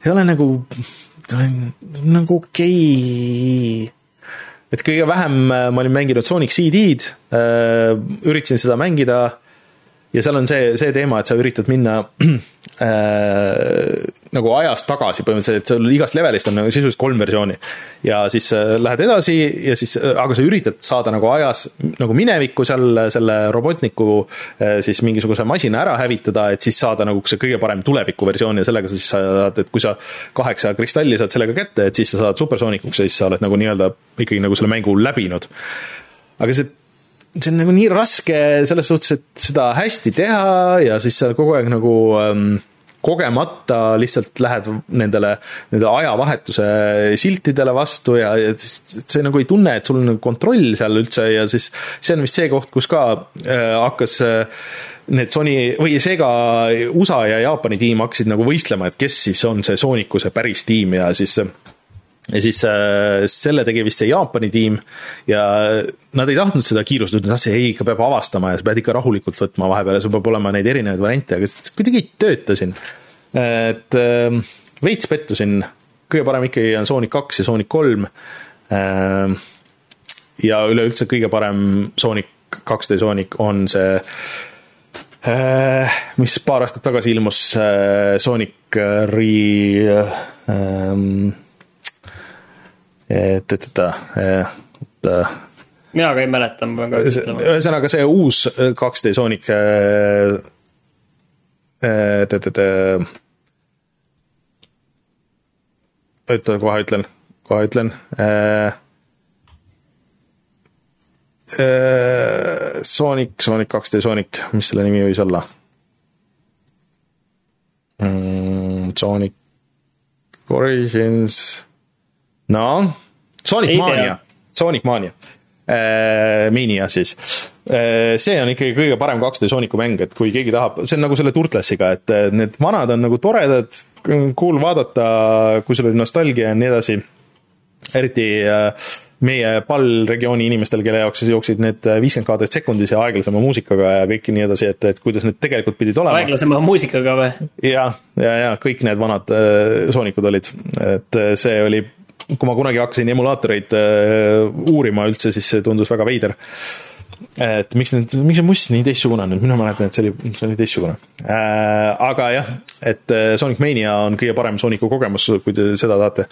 ei ole nagu, nagu okei okay. et kõige vähem äh, ma olin mänginud Sonic CD-d, äh, üritasin seda mängida ja seal on see, see teema, et sa üritad minna äh, nagu ajas tagasi põhimõtteliselt, et seal igast levelist on nagu sisuliselt kolm versiooni. ja siis äh, lähed edasi ja siis äh,, aga sa üritad saada nagu ajas nagu minevikku seal selle robotniku äh, siis mingisuguse masina ära hävitada, et siis saada nagu see kõige parem tulevikuversioon ja sellega siis saad, et kui sa kaheksa kristalli saad sellega kätte, et siis sa saad supersoonikuks ja siis sa oled nagu nii-öelda ikkagi nagu selle mängu läbinud. aga see see on nagu nii raske selles suhtes, et seda hästi teha ja siis sa kogu aeg nagu ähm, kogemata lihtsalt lähed nendele, nendele ajavahetuse siltidele vastu ja, ja see nagu ei tunne, et sul on nagu kontroll seal üldse ja siis see on vist see koht, kus ka äh, hakkas äh, need Sony või seega USA ja Jaapani tiim hakkasid nagu võistlema, et kes siis on see Sooniku see päris tiim ja siis äh, ja siis äh, selle tegi vist see Jaapani tiim ja nad ei tahtnud seda kiirustada, nad tahtsid, ei, ikka peab avastama ja sa pead ikka rahulikult võtma vahepeal ja sul peab olema neid erinevaid variante, aga kuidagi ei tööta siin. et äh, veits pettusin, kõige parem ikkagi on Sonic kaks ja Sonic kolm äh,. ja üleüldse kõige parem Sonic 2D Sonic on see mis paar aastat tagasi ilmus Sonic Re ähm,. Et, et, et, et mina ka ei mäleta, ma pean ka ütlema. ühesõnaga see uus 2D Sonic oota, kohe ütlen, kohe ütlen äh,. Äh, Sonic, Sonic 2D Sonic, mis selle nimi võis olla mm,? Sonic Origins, no, Sonic Mania, Sonic Mania äh,, Minia siis äh, see on ikkagi kõige parem 2D Sooniku mäng, et kui keegi tahab, see on nagu selle Turtlesiga, et need vanad on nagu toredad, cool vaadata, kui sul oli nostalgia ja nii edasi. eriti äh, meie pallregiooni inimestel, kelle jaoks siis jooksid need äh, viiskümmend kaadrit sekundis ja aeglasema muusikaga ja kõik nii edasi, et, et kuidas need tegelikult pidid olema. aeglasema muusikaga või? ja, ja, ja kõik need vanad äh, soonikud olid, et äh, see oli, kui ma kunagi hakkasin emulaatoreid äh, uurima üldse, siis see tundus väga veider. Et miks need, miks see must nii teistsugune on, mina mäletan, et see oli, see oli teistsugune. Äh,. aga jah, et äh, Sonic Mania on kõige parem Sooniku kogemus, kui te seda tahate.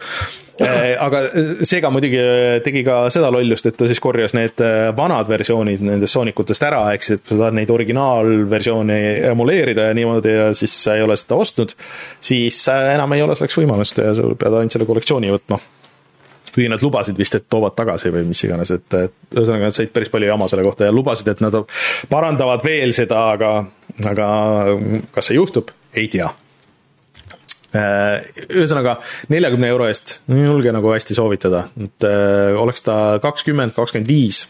Aga Sega muidugi tegi ka seda lollust, et ta siis korjas need vanad versioonid nendest Soonikutest ära, ehk siis, et sa tahad neid originaalversioone emuleerida ja niimoodi ja siis sa ei ole seda ostnud, siis enam ei ole selleks võimalust ja sa pead ainult selle kollektsiooni võtma kuigi nad lubasid vist, et toovad tagasi või mis iganes, et, et ühesõnaga nad said päris palju jama selle kohta ja lubasid, et nad parandavad veel seda, aga, aga kas see juhtub, ei tea. Äh, ühesõnaga neljakümne euro eest, ei julge nagu hästi soovitada, et äh, oleks ta kakskümmend, kakskümmend viis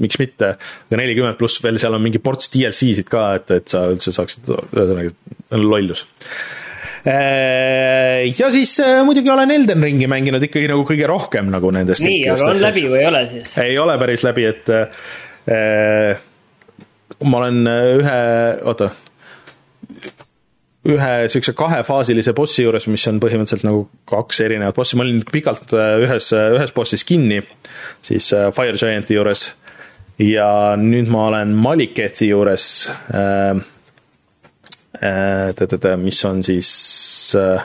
miks mitte, aga nelikümmend pluss veel seal on mingi ports DLC-sid ka, et, et sa üldse saaksid, ühesõnaga lollus ja siis äh, muidugi olen Elden Ringi mänginud ikkagi nagu kõige rohkem nagu nendest. nii, aga on läbi või ei ole siis? ei ole päris läbi, et äh, ma olen äh, ühe, oota, ühe siukse kahefaasilise bossi juures, mis on põhimõtteliselt nagu kaks erinevat bossi, ma olin pikalt ühes, ühes bossis kinni, siis Fire Giant'i juures. ja nüüd ma olen Malikethi juures äh, Äh, mis on siis äh,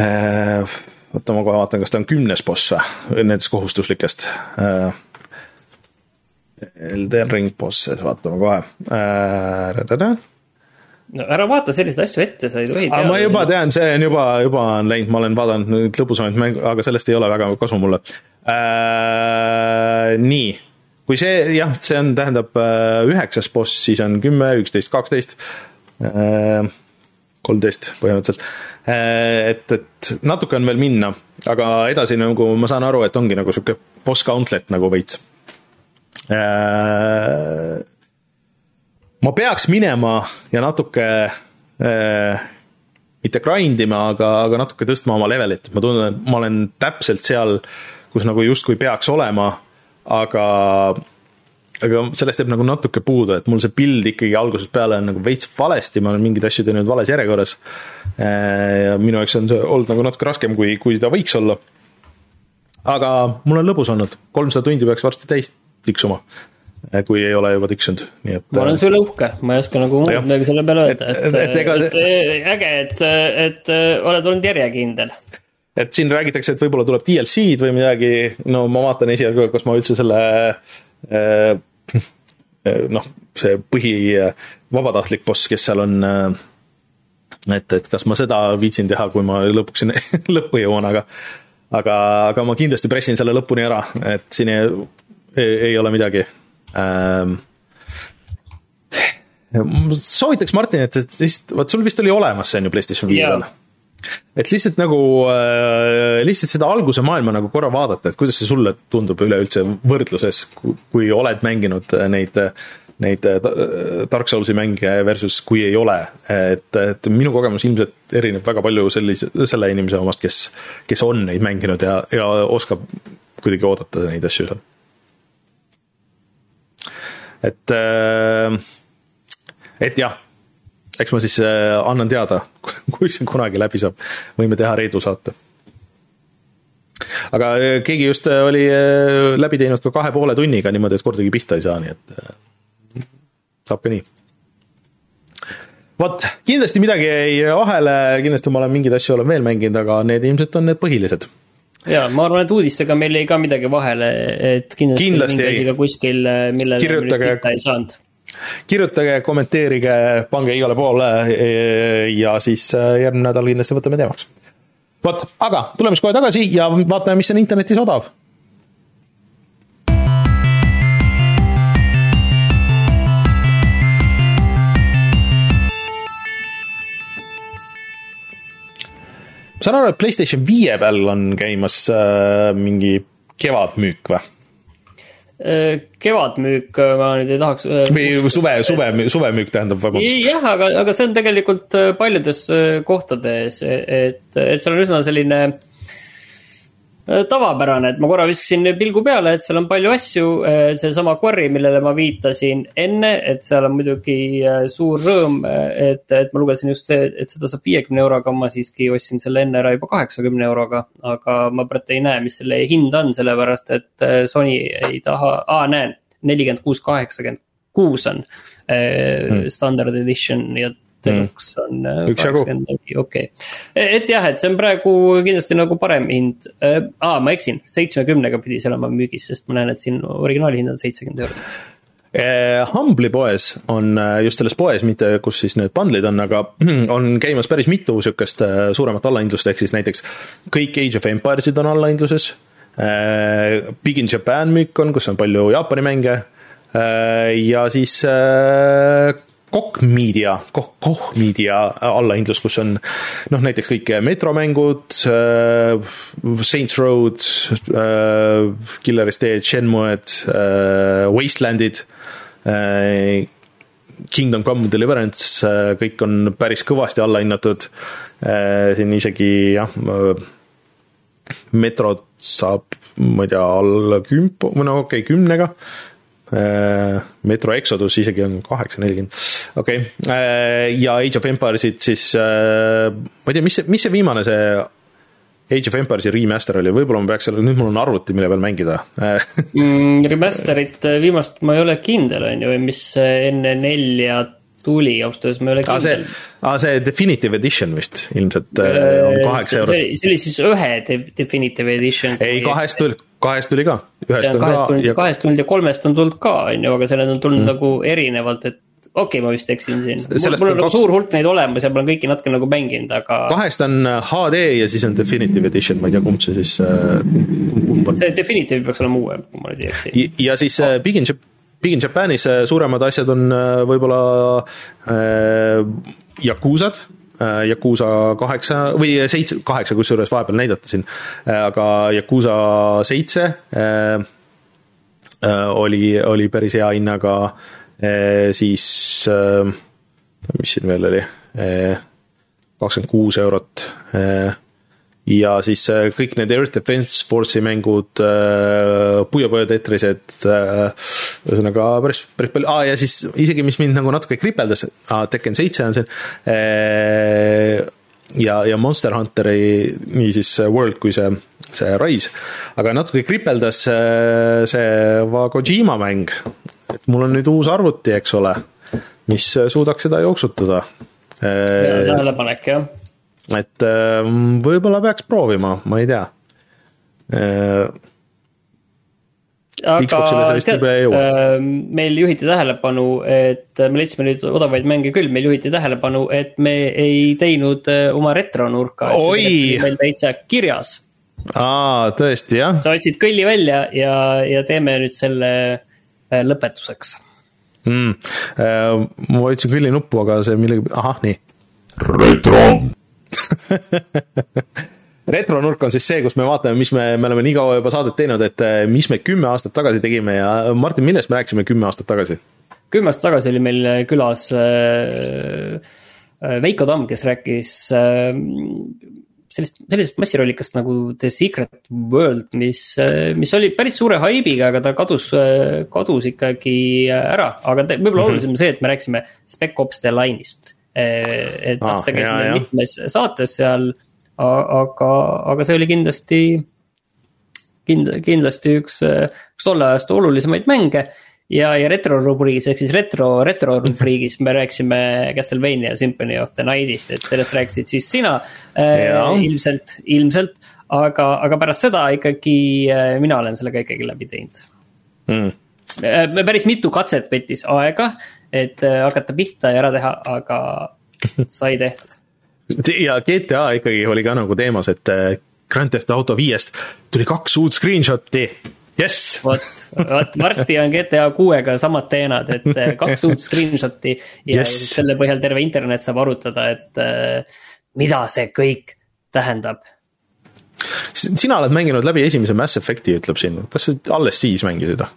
äh, oota, ma kohe vaatan, kas ta on kümnes boss või, nendest kohustuslikest. Elden Ring bosses, vaatame kohe. no ära vaata selliseid asju ette, sa ei tohi teada. ma juba tean, see on juba, juba on läinud, ma olen vaadanud nüüd lõbusamaid mänge, aga sellest ei ole väga kasu mulle äh,. nii, kui see jah, see on, tähendab üheksas boss, siis on kümme, üksteist, kaksteist Äh, kolmteist põhimõtteliselt. Äh, et, et natuke on veel minna, aga edasi nagu ma saan aru, et ongi nagu sihuke boss gauntlet nagu veits. Äh, ma peaks minema ja natuke mitte grind ima, aga, aga natuke tõstma oma levelit, ma tunnen, et ma olen täpselt seal, kus nagu justkui peaks olema, aga aga sellest jääb nagu natuke puudu, et mul see pild ikkagi algusest peale on nagu veits valesti, ma olen mingeid asju teinud vales järjekorras. Äh, ja minu jaoks on see olnud nagu natuke raskem, kui, kui ta võiks olla. aga mul on lõbus olnud, kolmsada tundi peaks varsti täis tiksuma äh, kui ei ole juba tiksunud, nii et. ma olen äh, selle uhke, ma ei oska nagu muud midagi selle peale öelda, et, et, et, ega... et äge, et, et oled olnud järjekindel et siin räägitakse, et võib-olla tuleb DLC-d või midagi, no ma vaatan esialgu, kas ma üldse selle äh, noh, see põhi vabatahtlik boss, kes seal on, et, et kas ma seda viitsin teha, kui ma lõpuks sinna lõppu jõuan, aga aga, aga ma kindlasti pressin selle lõpuni ära, et siin ei, ei, ei ole midagi. Ähm, soovitaks Martin, et lihtsalt, vot sul vist oli olemas see on ju PlayStation viie peal et lihtsalt nagu äh,, lihtsalt seda alguse maailma nagu korra vaadata, et kuidas see sulle tundub üleüldse võrdluses, kui oled mänginud neid, neid äh, Dark Soulsi mänge versus kui ei ole. et, et minu kogemus ilmselt erineb väga palju sellise, selle inimese omast, kes, kes on neid mänginud ja, ja oskab kuidagi oodata neid asju seal. et, äh, et jah eks ma siis äh, annan teada, kui see kunagi läbi saab, võime teha Reedu saate. aga äh, keegi just äh, oli läbi teinud ka kahe poole tunniga niimoodi, et kordagi pihta ei saa, nii et saab ka nii. vot, kindlasti midagi jäi vahele, kindlasti ma olen mingeid asju olen veel mänginud, aga need ilmselt on need põhilised. ja ma arvan, et uudistega meil jäi ka midagi vahele, et kindlasti, kindlasti ka kuskil, millele Kirjutage... ei saanud kirjutage, kommenteerige, pange igale poole ja siis järgmine nädal kindlasti võtame teemaks. vot, aga tuleme siis kohe tagasi ja vaatame, mis on internetis odav ma saan aru, et Playstation viie peal on käimas äh, mingi kevadmüük või? Äh, kevadmüük, ma nüüd ei tahaks. Äh, või suve, suve, suvemüük tähendab, vabandust. jah, aga, aga see on tegelikult paljudes kohtades, et, et seal on üsna selline Äh, tavapärane, et ma korra viskasin pilgu peale, et seal on palju asju, äh, seesama Quarry, millele ma viitasin enne, et seal on muidugi äh, suur rõõm, et, et ma lugesin just see, et seda saab viiekümne euroga, ma siiski ostsin selle enne ära juba kaheksakümne euroga. aga ma praegu ei näe, mis selle hind on, sellepärast et Sony ei taha, aa näen, nelikümmend kuus, kaheksakümmend kuus on mm. standard edition ja deluks on äh, kaheksakümmend neli, okei. et jah, et see on praegu kindlasti nagu parem hind äh,, aa, ma eksin, seitsmekümnega pidi see olema müügis, sest ma näen, et siin originaali hind on seitsekümmend eurot. Eh, Humble'i poes on, äh, just selles poes, mitte kus siis need bundle'id on, aga on käimas päris mitu sihukest suuremat allahindlust, ehk siis näiteks kõik Age of Empires'id on allahindluses. Big in Japan müük on, kus on palju Jaapani mänge. ja siis Koch Media, Koch, Koch Media allahindlus, kus on noh, näiteks kõik metromängud äh,, Saints Road äh,, Killer Estate, Shenmue'd äh,, Wastelandid äh,, Kingdom Come Deliverance äh,, kõik on päris kõvasti allahinnatud äh,, siin isegi jah, metrod saab, ma ei tea, alla kümp-, või no okei okay,, kümnega äh,, Metro Exodus isegi on kaheksa, nelikümmend okei okay., äh, ja Age of Empires'id siis, äh, ma ei tea, mis see, mis see viimane see Age of Empires'i remaster oli, võib-olla ma peaks selle, nüüd mul on arvuti, mille peal mängida mm, Remasterit äh, viimast ma ei ole kindel, on ju, mis enne nelja tuli, ausalt öeldes ma ei ole kindel. aa, see Definitive Edition vist ilmselt on kaheksa eurot. see oli siis ühe Definitive Edition. ei, kahest tuli, kahest tuli ka. kahest on ka. kahest tulnud ja kolmest on tulnud ka, on ju, aga sellel on tulnud mm. nagu erinevalt, et okei okay,, ma vist eksin siin. mul, on nagu suur hulk neid olemas ja ma olen kõiki natuke nagu mänginud, aga. kahest on HD äh, ja siis on Definitive Edition, ma ei tea, kumb see siis äh,, kumb on. see Definitive peaks olema uuem, kui ma nüüd ei eksi. ja siis oh. Big in, Big in Japanis suuremad asjad on võib-olla äh, Yakuzad Yakuusa kaheksa või seitse, kaheksa kusjuures vahepeal näidati siin, aga Yakuusa seitse äh, oli, oli päris hea hinnaga äh, siis, eh, mis siin veel oli, kakskümmend kuus eurot. ja siis kõik need Earth Defense Force'i mängud, Puyo Puyo Tetrised, ühesõnaga päris, päris palju, aa ja siis isegi, mis mind nagu natuke kripeldas, Tekken seitse on siin, ja, ja Monster Hunteri nii siis World kui see, see Rise, aga natuke kripeldas see, see Kojima mäng, et mul on nüüd uus arvuti, eks ole, mis suudaks seda jooksutada. tähelepanek, jah. et võib-olla peaks proovima, ma ei tea. Äh, aga tead, ähm, meil juhiti tähelepanu, et me leidsime nüüd odavaid mänge küll, meil juhiti tähelepanu, et me ei teinud äh, oma retronurka. meil täitsa kirjas. aa, tõesti, jah. sa otsid kõlli välja ja, ja teeme nüüd selle Äh, lõpetuseks mm.. ma vajutasin külli nuppu, aga see millegi, ahah, nii. retro retronurk on siis see, kus me vaatame, mis me, me oleme nii kaua juba saadet teinud, et äh, mis me kümme aastat tagasi tegime ja Martin, millest me rääkisime kümme aastat tagasi? kümme aastat tagasi oli meil külas Veiko Tamm, kes rääkis sellist, sellisest massirollikast nagu The Secret World, mis, mis oli päris suure haibiga, aga ta kadus, kadus ikkagi ära, aga võib-olla mm -hmm. olulisem on see, et me rääkisime Spec Ops The Line'ist. et noh ah,, see käis meil mitmes saates seal, aga, aga see oli kindlasti, kind-, kindlasti üks, üks tolle ajastu olulisemaid mänge ja, ja retro rubriigis ehk siis retro, retro rubriigis me rääkisime Castlevania Symphony of the Night'ist, et sellest rääkisid siis sina äh, ilmselt, ilmselt. aga, aga pärast seda ikkagi äh, mina olen selle ka ikkagi läbi teinud mm.. Äh, päris mitu katset võttis aega, et äh, hakata pihta ja ära teha, aga sai tehtud. Ja GTA ikkagi oli ka nagu teemas, et äh, Grand Theft Auto viiest tuli kaks uut screenshot'i jess. vot, vot varsti on GTA kuuega samad teenad, et eh, kaks uut screenshot'i ja yes. selle põhjal terve internet saab arutada, et eh, mida see kõik tähendab. sina oled mänginud läbi esimese Mass Effect'i, ütleb siin, kas sa alles siis mängisid või?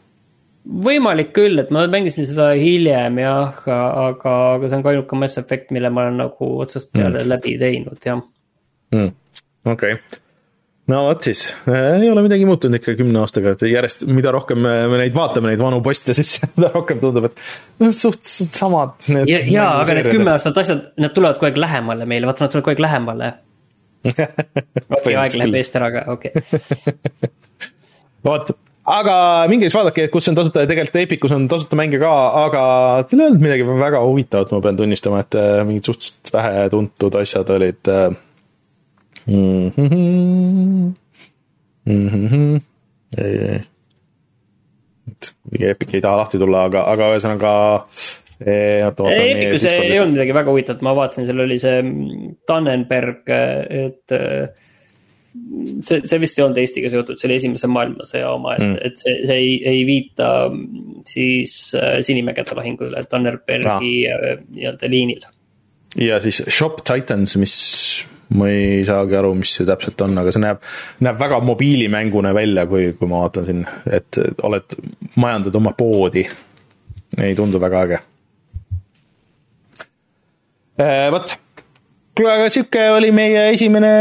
Võimalik küll, et ma mängisin seda hiljem jah, aga, aga see on ka ainuke Mass Effect, mille ma olen nagu otsast peale mm. läbi teinud, jah mm.. okei okay no vot siis, ei ole midagi muutunud ikka kümne aastaga, et järjest, mida rohkem me neid vaatame, neid vanu poste, siis seda rohkem tundub, et suhteliselt samad. ja, jaa, aga need kümme aastat asjad, need tulevad kogu aeg lähemale meile, vaata, nad tulevad kogu aeg lähemale. okei, aeg läheb eest ära ka, okei okay. vot, aga minge siis vaadake, kus on tasuta ja tegelikult Epicus on tasuta mänge ka, aga seal ei olnud midagi väga huvitavat, ma pean tunnistama, et äh, mingid suhteliselt vähetuntud asjad olid äh, mm. -hmm. Mm -hmm. ei, ei. Epic ei taha lahti tulla, aga, aga ühesõnaga. Epicus ei olnud midagi väga huvitavat, ma vaatasin, seal oli see Tannenberg, et see, see vist ei olnud Eestiga seotud, see oli Esimese maailmasõja oma, et mm., et see, see ei, ei viita siis äh, Sinimägede lahingule Tannenbergi äh, nii-öelda liinil. ja siis Shop Titans, mis ma ei saagi aru, mis see täpselt on, aga see näeb, näeb väga mobiilimängune välja, kui, kui ma vaatan siin, et oled, majandad oma poodi. ei tundu väga äge. Äh, vot, kuule, aga sihuke oli meie esimene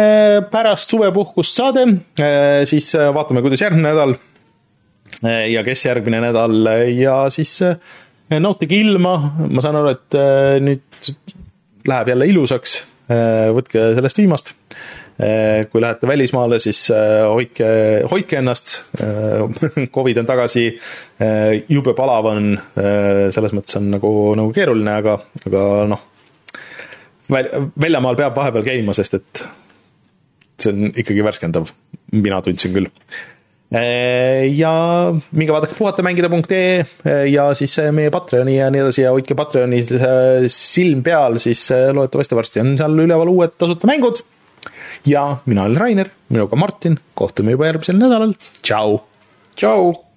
pärast suvepuhkust saade, äh, siis äh, vaatame, kuidas järgmine nädal ja kes järgmine nädal ja siis nautige ilma, ma saan aru, et nüüd läheb jälle ilusaks võtke sellest viimast. Kui lähete välismaale, siis hoidke, hoidke ennast. Covid on tagasi, jube palav on, selles mõttes on nagu, nagu keeruline, aga, aga noh. Väljamaal peab vahepeal käima, sest et see on ikkagi värskendav, mina tundsin küll ja minge vaadake puhatamängida.ee ja siis meie Patreoni ja nii edasi ja hoidke Patreoni silm peal, siis loodetavasti varsti on seal üleval uued tasuta mängud. ja mina olen Rainer, minuga Martin, kohtume juba järgmisel nädalal, tšau. tšau.